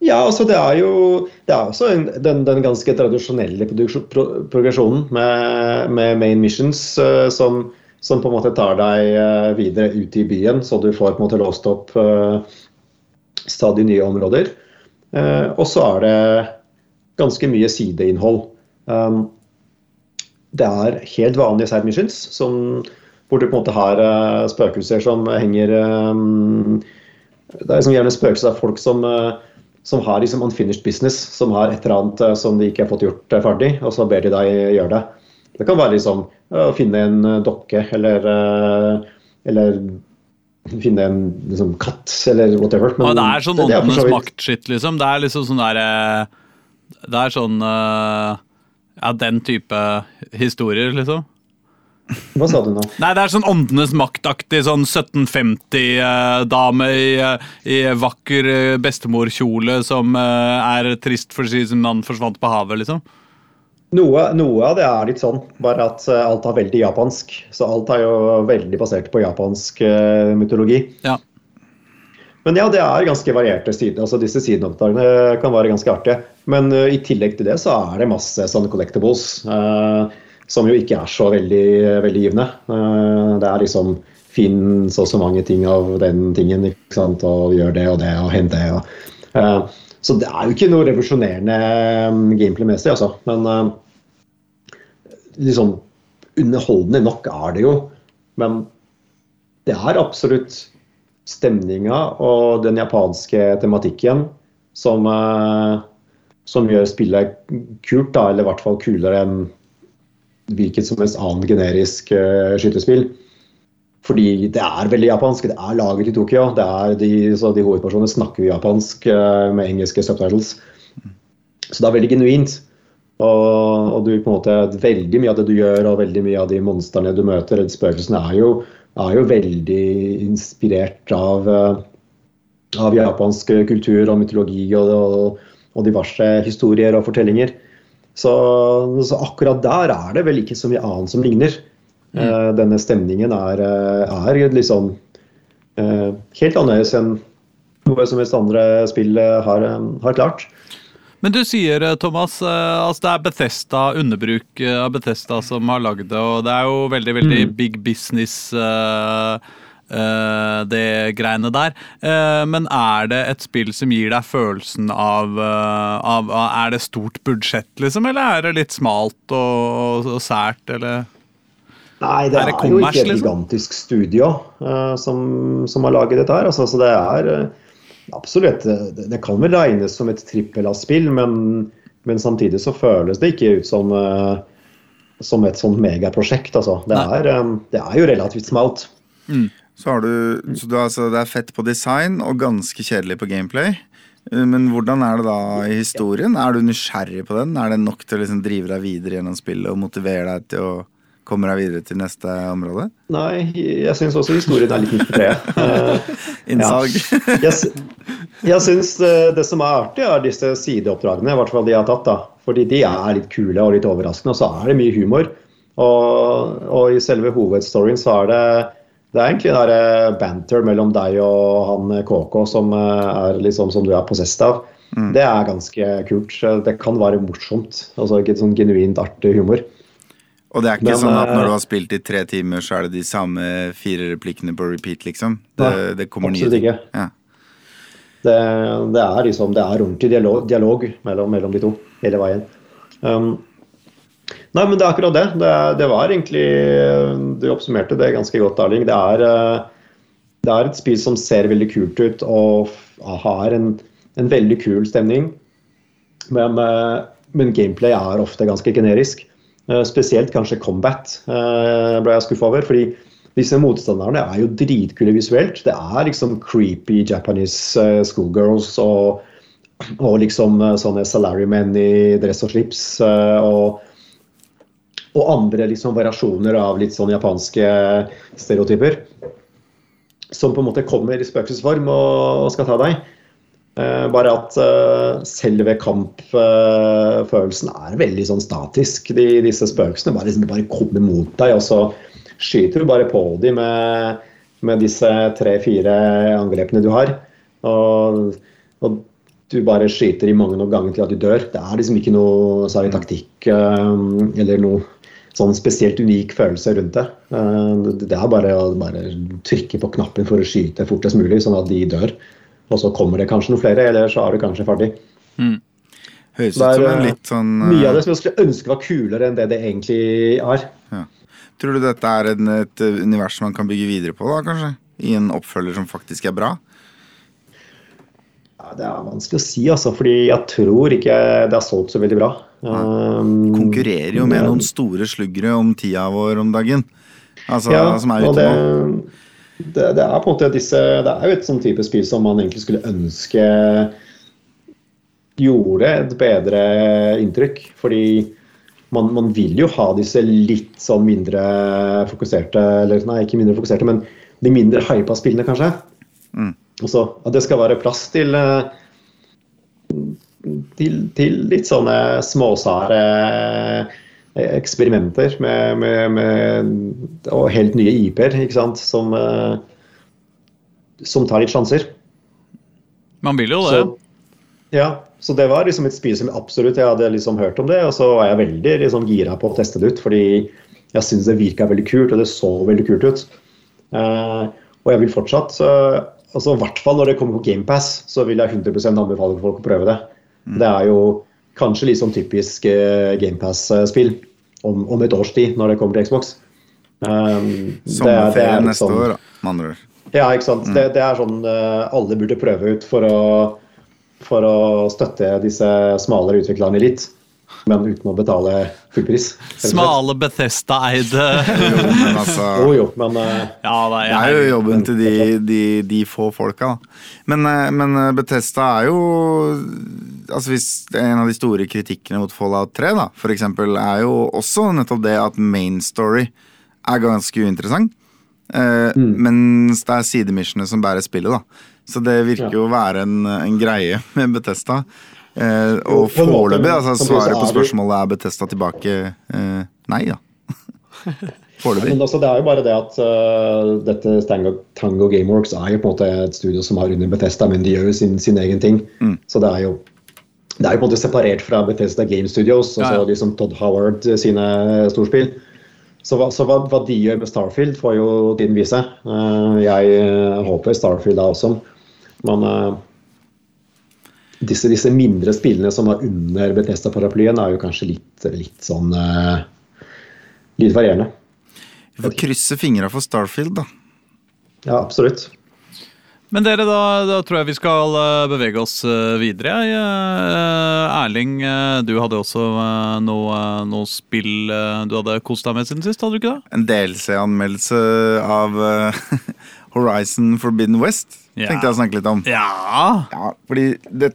Ja, altså det er jo det er også en, den, den, ganske tradisjonelle progresjonen med, med main missions uh, som, som, på en måte tar deg uh, videre ut i byen, så du får på en måte låst opp uh, stadig nye områder. og så er det ganske mye sideinnhold. Um, det er helt vanlige side missions som hvor du på en måte har uh, spøkelser som henger um, Det er liksom gjerne spøkelser av folk som, uh, som har liksom unfinished business, som har et eller annet uh, som de ikke har fått gjort ferdig, og så ber de deg gjøre det. Det kan være liksom å finne en dokke eller, eller finne en liksom, katt eller whatever. Men, ja, det er sånn åndenes makt-skitt, liksom. Det er liksom sånn derre Det er sånn Ja, den type historier, liksom. Hva sa du nå? Nei, Det er sånn Åndenes maktaktig sånn 1750-dame i, i, vakker eh, bestemorkjole som eh, er trist fordi sin mann forsvant på havet, liksom. Noe, noe, av det er litt sånn, bare at eh, alt er veldig japansk. Så alt er jo veldig basert på japansk uh, mytologi. Ja. Men ja, det er ganske varierte sider. altså Disse sideoppdragene kan være ganske artige. Men uh, i tillegg til det så er det masse sånne collectibles uh, som jo ikke er så veldig, veldig givende. det er liksom Finn så og så mange ting av den tingen, ikke sant? og gjør det og det og hent det. Og, så det er jo ikke noe revolusjonerende um, gameplay-messig, altså. Men uh, liksom underholdende nok er det jo. Men det er absolutt stemninga og den japanske tematikken som, som gjør spillet kult, da, eller i hvert fall kulere enn hvilket som helst annet generisk uh, skytespill. Fordi det er veldig japansk. Det er laget i Tokyo. De, så de hovedpersonene snakker japansk eh, med engelske subtitles. Så det er veldig genuint. Og, og, du måte, veldig mye av det du gjør, og veldig mye av de monstrene du møter, de spøkelsene, er jo, er jo veldig inspirert av, eh, av japansk kultur og mytologi og, og, og diverse historier og fortellinger. Så, så, akkurat der er det vel ikke så mye annet som ligner. Mm. Uh, denne stemningen er, eh, er liksom uh, helt annerledes enn noe som helst andre spill har, har, klart. Men du sier, Thomas, altså det er Bethesda, underbruk av Bethesda som har lagd det, og det er jo veldig, veldig mm. big business. Uh, det greiene der. men er det et spill som gir deg følelsen av, av Er det stort budsjett, liksom, eller er det litt smalt og, og sært, eller? Nei, det er, det er jo ikke et liksom? gigantisk studio uh, som, som, har laget dette her. Altså, så det er uh, absolutt det, det, kan vel regnes som et trippel av spill, men, men, samtidig så føles det ikke ut som, uh, som et sånt megaprosjekt. Altså. Det, er, det er jo relativt smalt. Mm. Så, du, så du, altså, det er fett på design og ganske kjedelig på gameplay. Men hvordan er det da i historien? Er du nysgjerrig på den? Er det nok til å liksom drive deg videre gjennom spillet og motivere deg til å komme deg videre til neste område? Nei, jeg syns også historien er litt midt på treet. Innsalg. Ja. Jeg, jeg syns det, det, som er artig, er disse sideoppdragene, i hvert fall de jeg har tatt. da. Fordi de er litt kule og litt overraskende, og så er det mye humor. Og, og i selve hovedstoryen så er det det er egentlig der eh, banter mellom deg og han KK som, eh, er liksom, som du er possessed av. Mm. Det er ganske kult. Det kan være morsomt. Altså ikke sånn genuint artig humor. Og det er ikke Men, sånn at når du har spilt i tre timer, så er det de samme fire replikkene på repeat, liksom? Det, nei, det kommer nye ting. Ikke. Ja. Det, det, er liksom, det er ordentlig dialog, dialog mellom, mellom, de to hele veien. Um, nei, men det er akkurat det. det. det. var egentlig Du oppsummerte det ganske godt, Erling. Det er, eh, det er et spill som ser veldig kult ut og har en, en veldig kul stemning. Men, eh, men gameplay er ofte ganske generisk. Eh, spesielt kanskje Combat eh, ble jeg skuffa over. fordi disse motstanderne er jo dritkule visuelt. Det er liksom creepy Japanese schoolgirls og, og, liksom sånne salarymen i dress og slips. Og, og, andre liksom variasjoner av litt sånn japanske stereotyper. Som på en måte kommer i spøkelsesform og, skal ta deg. Uh, bare at uh, selve kampfølelsen uh, er veldig sånn statisk. De, disse spøkelsene bare, liksom, bare, kommer mot deg, og så skyter du bare på dem med, med disse tre-fire angrepene du har. Og, og, du bare skyter i mange nok ganger til at du dør. Det er liksom ikke noe særlig taktikk eller noe sånn spesielt unik følelse rundt det. det er bare å bare trykke på knappen for å skyte fortest mulig, sånn at de dør. Og så kommer det kanskje noen flere, eller så er du kanskje ferdig. Mm. Høres ut som en litt sånn Mye av det som jeg skulle ønske var kulere enn det det egentlig er. Ja. Tror du dette er en, et univers man kan bygge videre på, da, kanskje? I en oppfølger som faktisk er bra? Ja, det er vanskelig å si, altså, fordi jeg tror ikke det har solgt så veldig bra. Ja. Um, Konkurrerer jo med noen store sluggere om tida vår om dagen. Altså, ja, som er ute nå det, det, er på en måte disse, det er jo et sånn type spill som man egentlig skulle ønske gjorde et bedre inntrykk. Fordi man, man, vil jo ha disse litt sånn mindre fokuserte Eller nei, ikke mindre fokuserte, men de mindre hypa spillene, kanskje. Mm. Og så At det skal være plass til uh, til, til litt sånne småsare eksperimenter med, med, med og helt nye IP-er, ikke sant, som, eh, som tar litt sjanser. Man vil jo det. Så, ja, så det var liksom et spill som absolutt jeg hadde liksom hørt om det, og så var jeg veldig liksom gira på å teste det ut, fordi jeg syns det virka veldig kult, og det så veldig kult ut. Eh, og jeg vil fortsatt, altså i hvert fall når det kommer på GamePass, så vil jeg 100% anbefale folk å prøve det. Mm. Det er jo kanskje litt sånn typisk uh, GamePass-spill om, om, et års tid, når det kommer til Xbox. Um, Sommerferie neste sånn, år, med andre ord. Ja, ikke sant. Mm. Det, det, er sånn uh, alle burde prøve ut for å, for å støtte disse smalere utviklerne litt men uten å betale full pris. Smale Bethesda-eide altså, Jo, jo, men uh, ja, det, er, det er jo jobben til de, de, de få folka, da. Men, uh, men Bethesda er jo altså hvis En av de store kritikkene mot Fallout 3 da, for eksempel, er jo også nettopp det at main story er ganske uinteressant. Uh, mm. Mens det er sidemissionene som bærer spillet. da. Så det virker jo å være en, en, greie med Betesta. Uh, og foreløpig, altså svaret på spørsmålet er Betesta tilbake eh, nei, da. Foreløpig. Men altså, det er jo bare det at uh, dette Tango, Tango, Gameworks er jo på en måte et studio som har under Betesta, men de gjør jo sin, sin egen ting. Mm. Så det er jo det er jo på en måte separert fra Bethesda Game Studios, altså ja, ja. liksom Todd Howard sine storspill. Så, hva, så hva, hva, de gjør med Starfield, får jo tiden vise. Uh, jeg håper Starfield da også. Men uh, disse, disse, mindre spillene som var under Bethesda-paraplyen, er jo kanskje litt, litt sånn Litt varierende. Vi får krysse fingra for Starfield, da. Ja, absolutt. Men dere, da, da, tror jeg vi skal eh, bevege oss eh, videre. Eh, Erling, du hadde også noe, noe spill du hadde kost deg med siden sist, hadde du ikke det? En DLC-anmeldelse av Horizon Forbidden West ja. tenkte jeg å snakke litt om. Ja, ja Fordi det,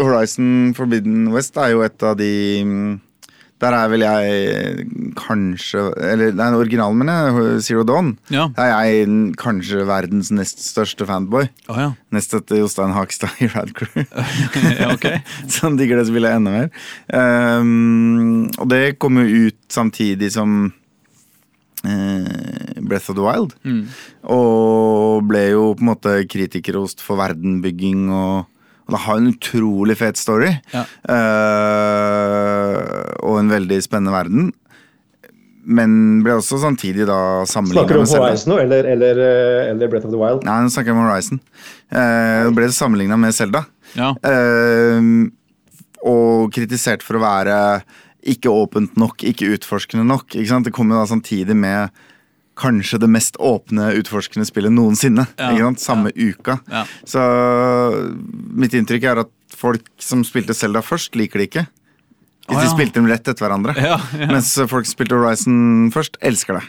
Horizon Forbidden West er jo et av de mm, der er vel jeg kanskje Eller nei, originalen min er Zero Dawn. Ja. Der er jeg kanskje verdens nest største fanboy. Oh, ja. Nest etter Jostein Hakstad i Rad Crew. ja, okay. Som digger det spillet enda mer. Um, og det kom jo ut samtidig som Breath of the Wild. Mm. Og ble jo på en måte kritikerost for verdenbygging og og det har en utrolig fet story. Ja. Uh, og en veldig spennende verden. Men ble også samtidig da sammenligna med Snakker du om Horizon nå, eller, eller, eh, eller, Breath of the Wild? Nei, nå snakker jeg om Horizon. Uh, ble sammenligna med Selda. Ja. Uh, og kritisert for å være ikke åpent nok, ikke utforskende nok. Ikke det kommer jo da samtidig med kanskje det mest åpne, utforskende spillet noensinne. Ja. Samme ja. uka. Ja. Så mitt inntrykk er at folk som spilte Selda først, liker det ikke. Hvis oh, de spilte dem rett etter hverandre. Mens folk som spilte Horizon først, elsker det.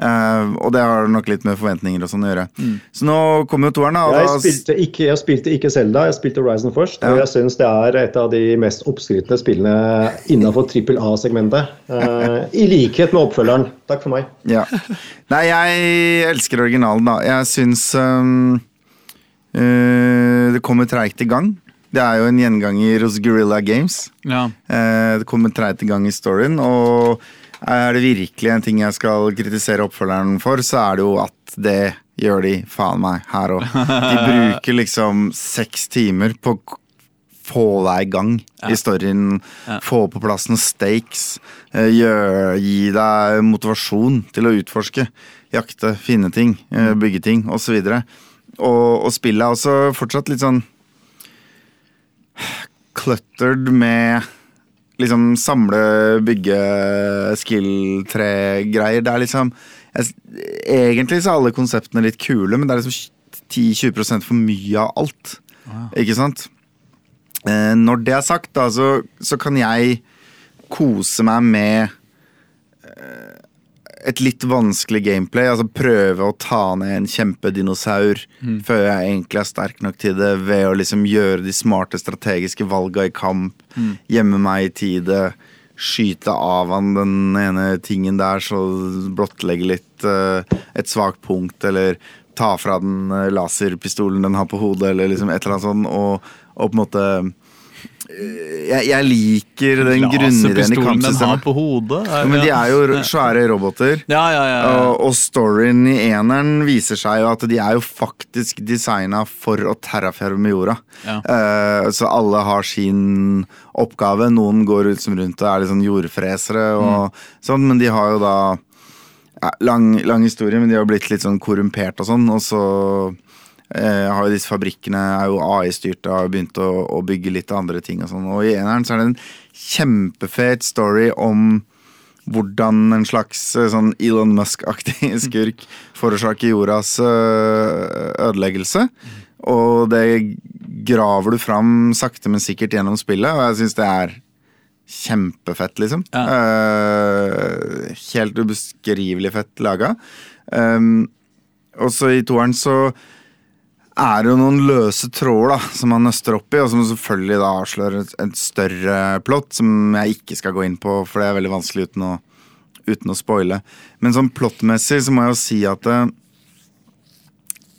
Uh, og det har nok litt med forventninger og sånn å gjøre. Mm. Så nå kommer jo toeren. Jeg, spilte ikke, jeg spilte ikke Zelda, jeg spilte Horizon først. Ja. Og jeg syns det er et av de mest oppskrytne spillene innenfor trippel A-segmentet. Uh, I likhet med oppfølgeren. Takk for meg. Ja. Nei, jeg elsker originalen, da. Jeg syns um, uh, det kommer treigt i gang. Det er jo en gjenganger hos Guerrilla Games. Ja. det kommer treigt i gang i storyen. og er det virkelig en ting jeg skal kritisere oppfølgeren for, så er det jo at det gjør de faen meg her òg. De bruker liksom seks timer på å få deg i gang i storyen. Få på plass noen stakes. Eh, gjør, gi deg motivasjon til å utforske. Jakte, finne ting, eh, mm. bygge ting osv. Og, og, og spillet er også fortsatt litt sånn cluttered med liksom samle, bygge, skill-tre-greier. Det er liksom jeg, Egentlig så er alle konseptene litt kule, men det er liksom 10-20 for mye av alt. Wow. Ikke sant? Eh, når det er sagt, da, så, så, kan jeg kose meg med et litt vanskelig gameplay. Altså prøve å ta ned en kjempedinosaur mm. før jeg egentlig er sterk nok til det, ved å liksom gjøre de smarte strategiske valga i kamp, mm. gjemme meg i tide, skyte av han den ene tingen der, så blottlegge litt uh, et svakt punkt, eller ta fra den uh, laserpistolen den har på hodet, eller liksom et eller annet sånt, og, og på en måte jeg, jeg liker den grunnideen i den har kampsystemet. på hodet. Ja, men de er jo svære roboter. Ja, ja. Og, og storyen i eneren viser seg jo at de er jo faktisk designa for å terraferme jorda. Eh, så alle har sin oppgave. Noen går ut som rundt og er litt sånn jordfresere og sånn, men de har jo da ja, lang, lang historie, men de har blitt litt sånn korrumpert og sånn. Og så har jo disse fabrikkene er jo AI-styrte og har begynt å, å bygge litt andre ting og sånn. Og i eneren så er det en kjempefet story om hvordan en slags eh, sånn Elon Musk-aktig skurk forårsaker jordas eh, ødeleggelse. Og det graver du fram sakte, men sikkert gjennom spillet, og jeg syns det er kjempefett, liksom. Eh, helt ubeskrivelig fett laga. Um, også i toeren så er det jo noen løse tråder som man nøster opp i, og som selvfølgelig da avslører et, et større plott, som jeg ikke skal gå inn på, for det er veldig vanskelig uten å, uten å spoile. Men sånn plottmessig så må jeg jo si at det,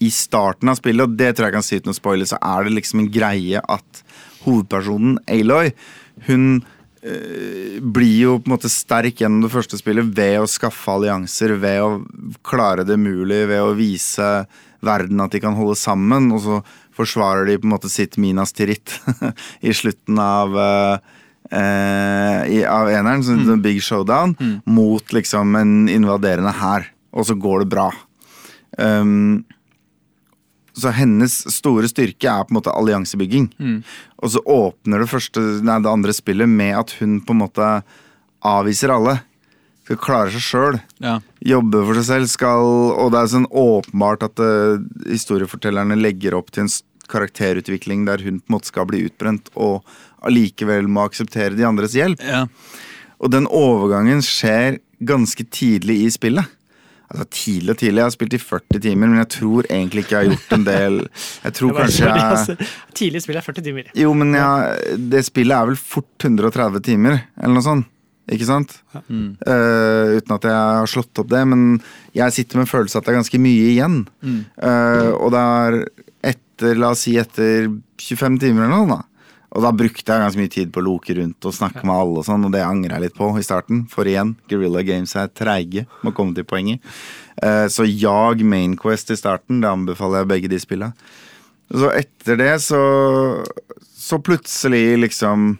i starten av spillet, og det tror jeg kan si uten å spoile, så er det liksom en greie at hovedpersonen Aloy, hun eh, blir jo på en måte sterk gjennom det første spillet ved å skaffe allianser, ved å klare det mulig, ved å vise verden at de kan holde sammen, og så forsvarer de på en måte sitt Minas Tirith i slutten av eh, eh, i, av eneren, så mm. big showdown, mot liksom en invaderende hær. Og så går det bra. Um, så hennes store styrke er på en måte alliansebygging. Og så åpner det, første, nei, det andre spillet med at hun på en måte avviser alle. Skal klare seg sjøl. Ja. Jobbe for seg selv. Skal, og det er sånn åpenbart at uh, historiefortellerne legger opp til en karakterutvikling der hun på en måte skal bli utbrent, og allikevel må akseptere de andres hjelp. Ja. Og den overgangen skjer ganske tidlig i spillet. Altså tidlig og tidlig. Jeg har spilt i 40 timer, men jeg tror egentlig ikke jeg har gjort en del Jeg tror kanskje jeg altså. Tidlig spill er 40 timer. Jo, men jeg, det spillet er vel fort 130 timer, eller noe sånt. Ikke sant? Eh, uten at jeg har slått opp det, men jeg sitter med en følelse at det er ganske mye igjen. Eh, og det er etter, la oss si etter 25 timer eller noe, da. Og da brukte jeg ganske mye tid på å loke rundt og snakke med alle og sånn, og det angrer jeg litt på i starten. For igjen, Guerrilla Games er treige med å komme til poenget. Uh, så jag Mainquest i starten, det anbefaler jeg begge de spillene. Så etter det så Så plutselig liksom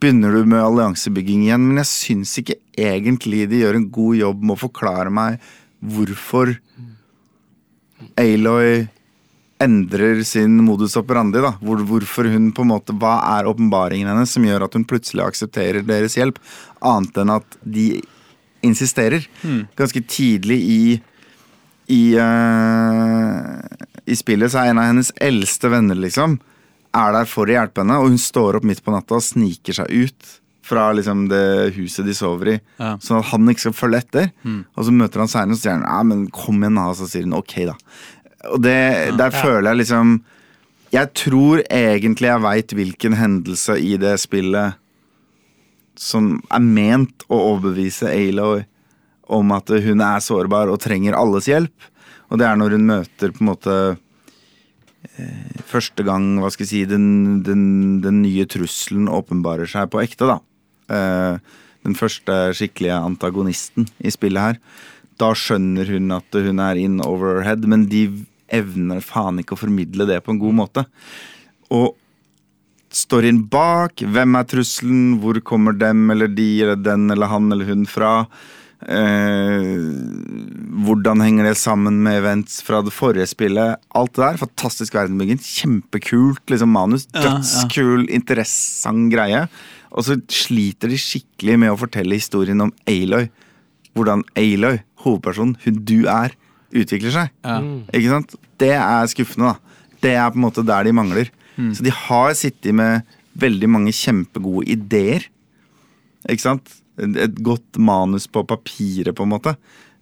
begynner du med alliansebygging igjen, men jeg syns ikke egentlig de gjør en god jobb med å forklare meg hvorfor Aloy endrer sin modus operandi. da Hvor, Hvorfor hun på en måte Hva er åpenbaringen hennes som gjør at hun plutselig aksepterer deres hjelp, annet enn at de insisterer. Ganske tidlig i i, uh, I spillet så er en av hennes eldste venner liksom Er der for å hjelpe henne, og hun står opp midt på natta og sniker seg ut fra liksom det huset de sover i, Ja. sånn at han ikke skal følge etter. Og så møter han seinere og sier han, ja, men kom igjen. Og så sier hun ok, da. Og det, der føler jeg liksom Jeg tror egentlig jeg veit hvilken hendelse i det spillet som er ment å overbevise Aloy om at hun er sårbar og trenger alles hjelp. Og det er når hun møter på en måte Første gang hva skal jeg si, den, den, den nye trusselen åpenbarer seg på ekte. da. Eh, den første skikkelige antagonisten i spillet her. Da skjønner hun at hun er in over her head, men de evner faen ikke å formidle det på en god måte. Og storyen bak, hvem er trusselen, hvor kommer dem eller de eller den eller han eller hun fra? Eh, hvordan henger det sammen med events fra det forrige spillet? Alt det der. Fantastisk verdenbygging. Kjempekult liksom, manus. Dødskul, interessant greie. Og så sliter de skikkelig med å fortelle historien om Aloy. Hvordan Aloy, hovedpersonen, hun du er, utvikler seg. Ja. Ikke sant? Det er skuffende, da. Det er på en måte der de mangler. Så de har sittet med veldig mange kjempegode ideer. Ikke sant? Et godt manus på papiret, på en måte.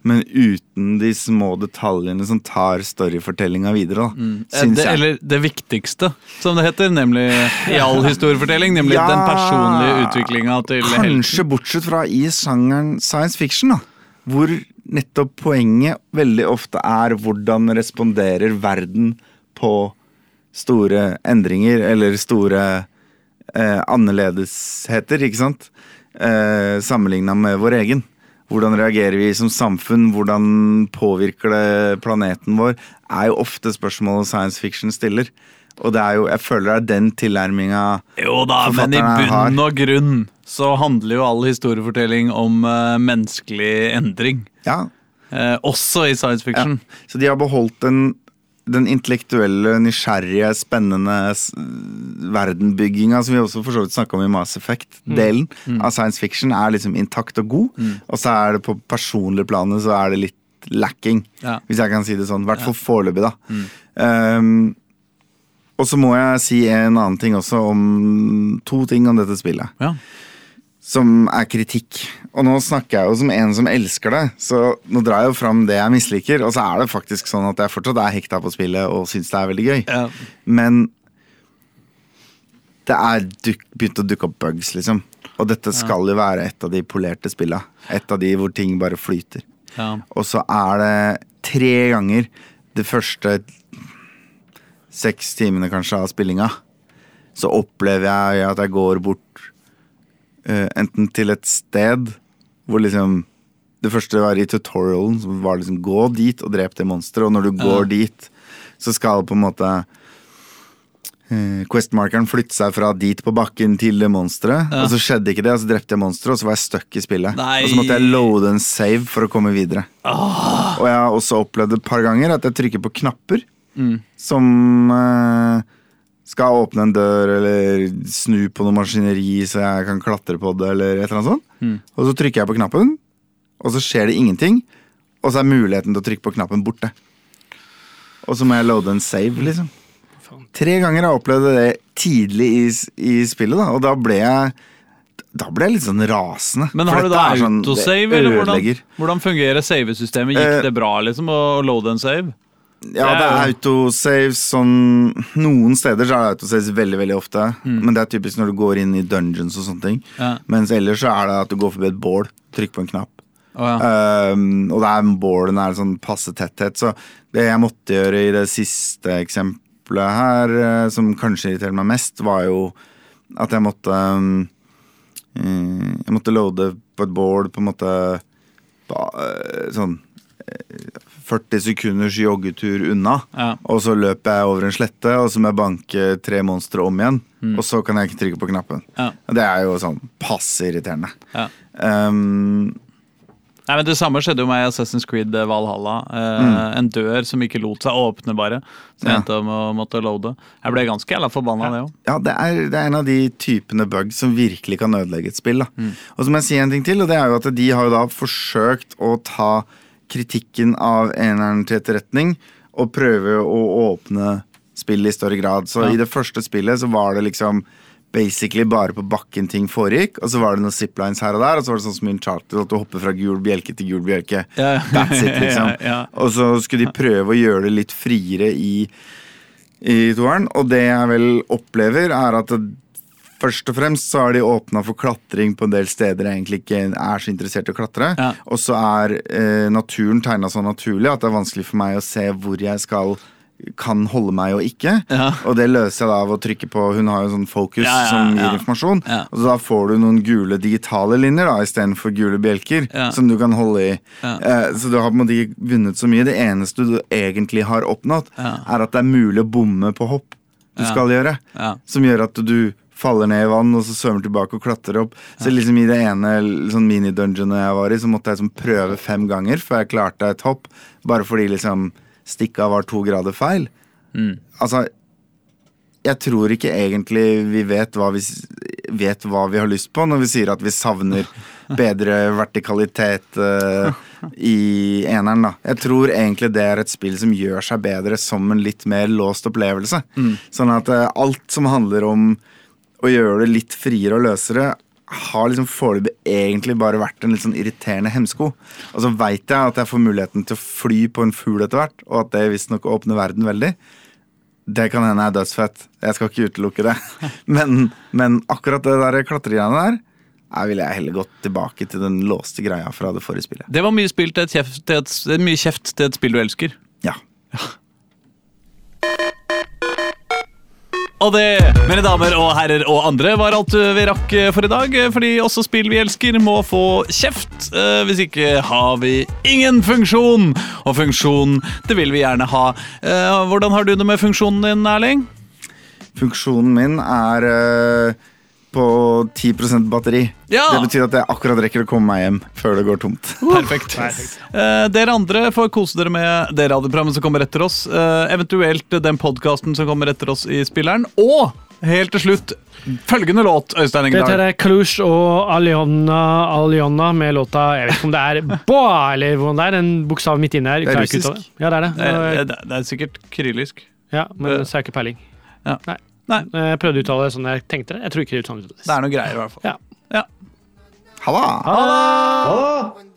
Men uten de små detaljene som tar storyfortellinga videre, da. mm. Det, eller det viktigste, som det heter, nemlig i all historiefortelling. Nemlig Ja, den personlige utviklinga til helten. Kanskje bortsett fra i sjangeren science fiction, da. Hvor nettopp poenget veldig ofte er hvordan responderer verden på store endringer, eller store eh, annerledesheter, ikke sant? Eh, Sammenligna med vår egen. Hvordan reagerer vi som samfunn? Hvordan påvirker det planeten vår? Er jo ofte spørsmålet science fiction stiller. Og det er jo, jeg føler det er den tilnærminga Jo da, men i bunn og grunn så handler jo all historiefortelling om eh, menneskelig endring. Ja, Eh, også i science fiction. Så de har beholdt den, den intellektuelle, nysgjerrige, spennende verdenbygginga som vi også for så vidt snakka om i Mass Effect-delen av science fiction, er liksom intakt og god. Og så er det på personlig planet så er det litt lacking, Ja. hvis jeg kan si det sånn. I hvert fall foreløpig, da. Um, og så må jeg si en annen ting også om to ting om dette spillet Ja. Som er kritikk. Og nå snakker jeg jo som en som elsker det, så nå drar jeg jo fram det jeg misliker. Og så er det faktisk sånn at jeg fortsatt er hekta på spillet og syns det er veldig gøy. Ja. Men det er duk, begynt å dukke opp bugs, liksom. Og dette skal jo være et av de polerte spilla. Et av de hvor ting bare flyter. Ja. Og så er det tre ganger det første seks timene kanskje av spillinga, så opplever jeg at jeg går bort eh, enten til et sted hvor liksom Det første var i tutorialen, som var liksom gå dit og drep det monsteret, og når du går dit, så skal på en måte uh, Quest-markeren flytte seg fra dit på bakken til det monsteret. Ja. Og så skjedde ikke det, og så drepte jeg monsteret, og så var jeg stuck i spillet. Nei. Og så måtte jeg loade en save for å komme videre. Ah. Og jeg har også opplevd et par ganger at jeg trykker på knapper Mm. som eh, skal åpne en dør eller snu på noe maskineri så jeg kan klatre på det, eller et eller annet sånt. Mm. Og så trykker jeg på knappen, og så skjer det ingenting. Og så er muligheten til å trykke på knappen borte. Og så må jeg loade en save, liksom. Tre ganger har jeg opplevd det tidlig i, i spillet, da, og da ble jeg da ble jeg litt sånn rasende. Men har du da autosave, sånn- autosave, eller hvordan, hvordan fungerer savesystemet? Gikk Eh, det bra liksom å loade en save? Ja, det er autosaves sånn Noen steder så er det autosaves veldig veldig ofte. Men det er typisk når du går inn i dungeons og sånne ting. Ja. Mens ellers så er det at du går forbi et bål, trykker på en knapp. Oh, ja. Um, og der er er sånn passe tetthet. Så det jeg måtte gjøre i det siste eksempelet her, eh, som kanskje irriterer meg mest, var jo at jeg måtte um, Jeg måtte loade på et bål på en måte eh, sånn 40 sekunders joggetur unna. Ja. Og så løper jeg over en slette, og så må jeg banke tre monstre om igjen. Mm. Og så kan jeg ikke trykke på knappen. Ja. Det er jo sånn passe irriterende. Ja. Um, Nei, men Det samme skjedde jo med Assassin's Creed Valhalla. Eh, En dør som ikke lot seg åpne, bare. Så jeg endte om å måtte loade. Jeg ble ganske jævla forbanna det òg. ja, det er, det er en av de typene bugs som virkelig kan ødelegge et spill. Mm. Og så må jeg si en ting til, og det er jo at de har jo da forsøkt å ta kritikken av eneren til etterretning og prøve å åpne spillet i større grad. Så Ja. i det første spillet så var det liksom basically bare på bakken ting foregikk, og så var det noen ziplines her og der, og så var det sånn som i Uncharted at du hopper fra gul bjelke til gul bjelke. Ja. That's it, liksom. Ja. Og så skulle de prøve å gjøre det litt friere i, i toeren. Og det jeg vel opplever, er at det, først og fremst så er de åpna for klatring på en del steder jeg egentlig ikke er så interessert i å klatre. Ja. Og så er eh, naturen tegna så naturlig at det er vanskelig for meg å se hvor jeg skal kan holde meg og ikke. Ja. Og det løser jeg da av å trykke på Hun har jo sånn fokus Ja, ja, som gir informasjon. Og så da får du noen gule digitale linjer da istedenfor gule bjelker som du kan holde i. Eh, så du har på en måte ikke vunnet så mye. Det eneste du egentlig har oppnådd, er at det er mulig å bomme på hopp du skal gjøre. Som gjør at du faller ned i vann, og så svømmer tilbake og klatrer opp. Så liksom i det ene sånn mini-dungeonet jeg var i, så måtte jeg liksom prøve fem ganger før jeg klarte et hopp. Bare fordi liksom stikka var to grader feil. Mm. Altså, jeg tror ikke egentlig vi vet hva vi, vet hva vi har lyst på når vi sier at vi savner bedre vertikalitet uh, i eneren. da. Jeg tror egentlig det er et spill som gjør seg bedre som en litt mer låst opplevelse. Sånn at uh, alt som handler om å gjøre det litt friere og løsere, har liksom foreløpig egentlig bare vært en litt sånn irriterende hemsko. Og så veit jeg at jeg får muligheten til å fly på en fugl etter hvert, og at det visstnok åpner verden veldig. Det kan hende jeg er dødsfett. Jeg skal ikke utelukke det. Men, men akkurat det der klatregreiene der, jeg ville jeg heller gått tilbake til den låste greia fra det forrige spillet. Det var mye, til kjeft, til et, mye kjeft til et spill du elsker. Ja. Ja. Og det, mine damer og herrer og andre, var alt vi rakk for i dag. Fordi også spill vi elsker, må få kjeft. Eh, Hvis ikke har vi ingen funksjon. Og funksjon, det vil vi gjerne ha. Eh, Hvordan har du det med funksjonen din, Erling? Funksjonen min er eh, på 10% batteri. Ja. Det betyr at jeg akkurat rekker å komme meg hjem før det går tomt. Perfekt. Eh, dere andre får kose dere med det radioprogrammet som kommer etter oss. eh, eventuelt den podkasten som kommer etter oss i spilleren. Og helt til slutt følgende låt, Øystein Dette Engedal. er Kalush og Aliona, Aliona med låta Jeg vet ikke om det er Bå eller hvordan det er. En bokstav midt inne her. Det er russisk. Ja, det er det. Eh, Det, det er sikkert kyrillisk. Ja, men så har jeg ikke peiling. Ja. Nei. Nei. Jeg prøvde å uttale det sånn jeg tenkte det. Jeg tror ikke det uttales. Det er noe greier, i hvert fall. Ja. Halla! Halla! det!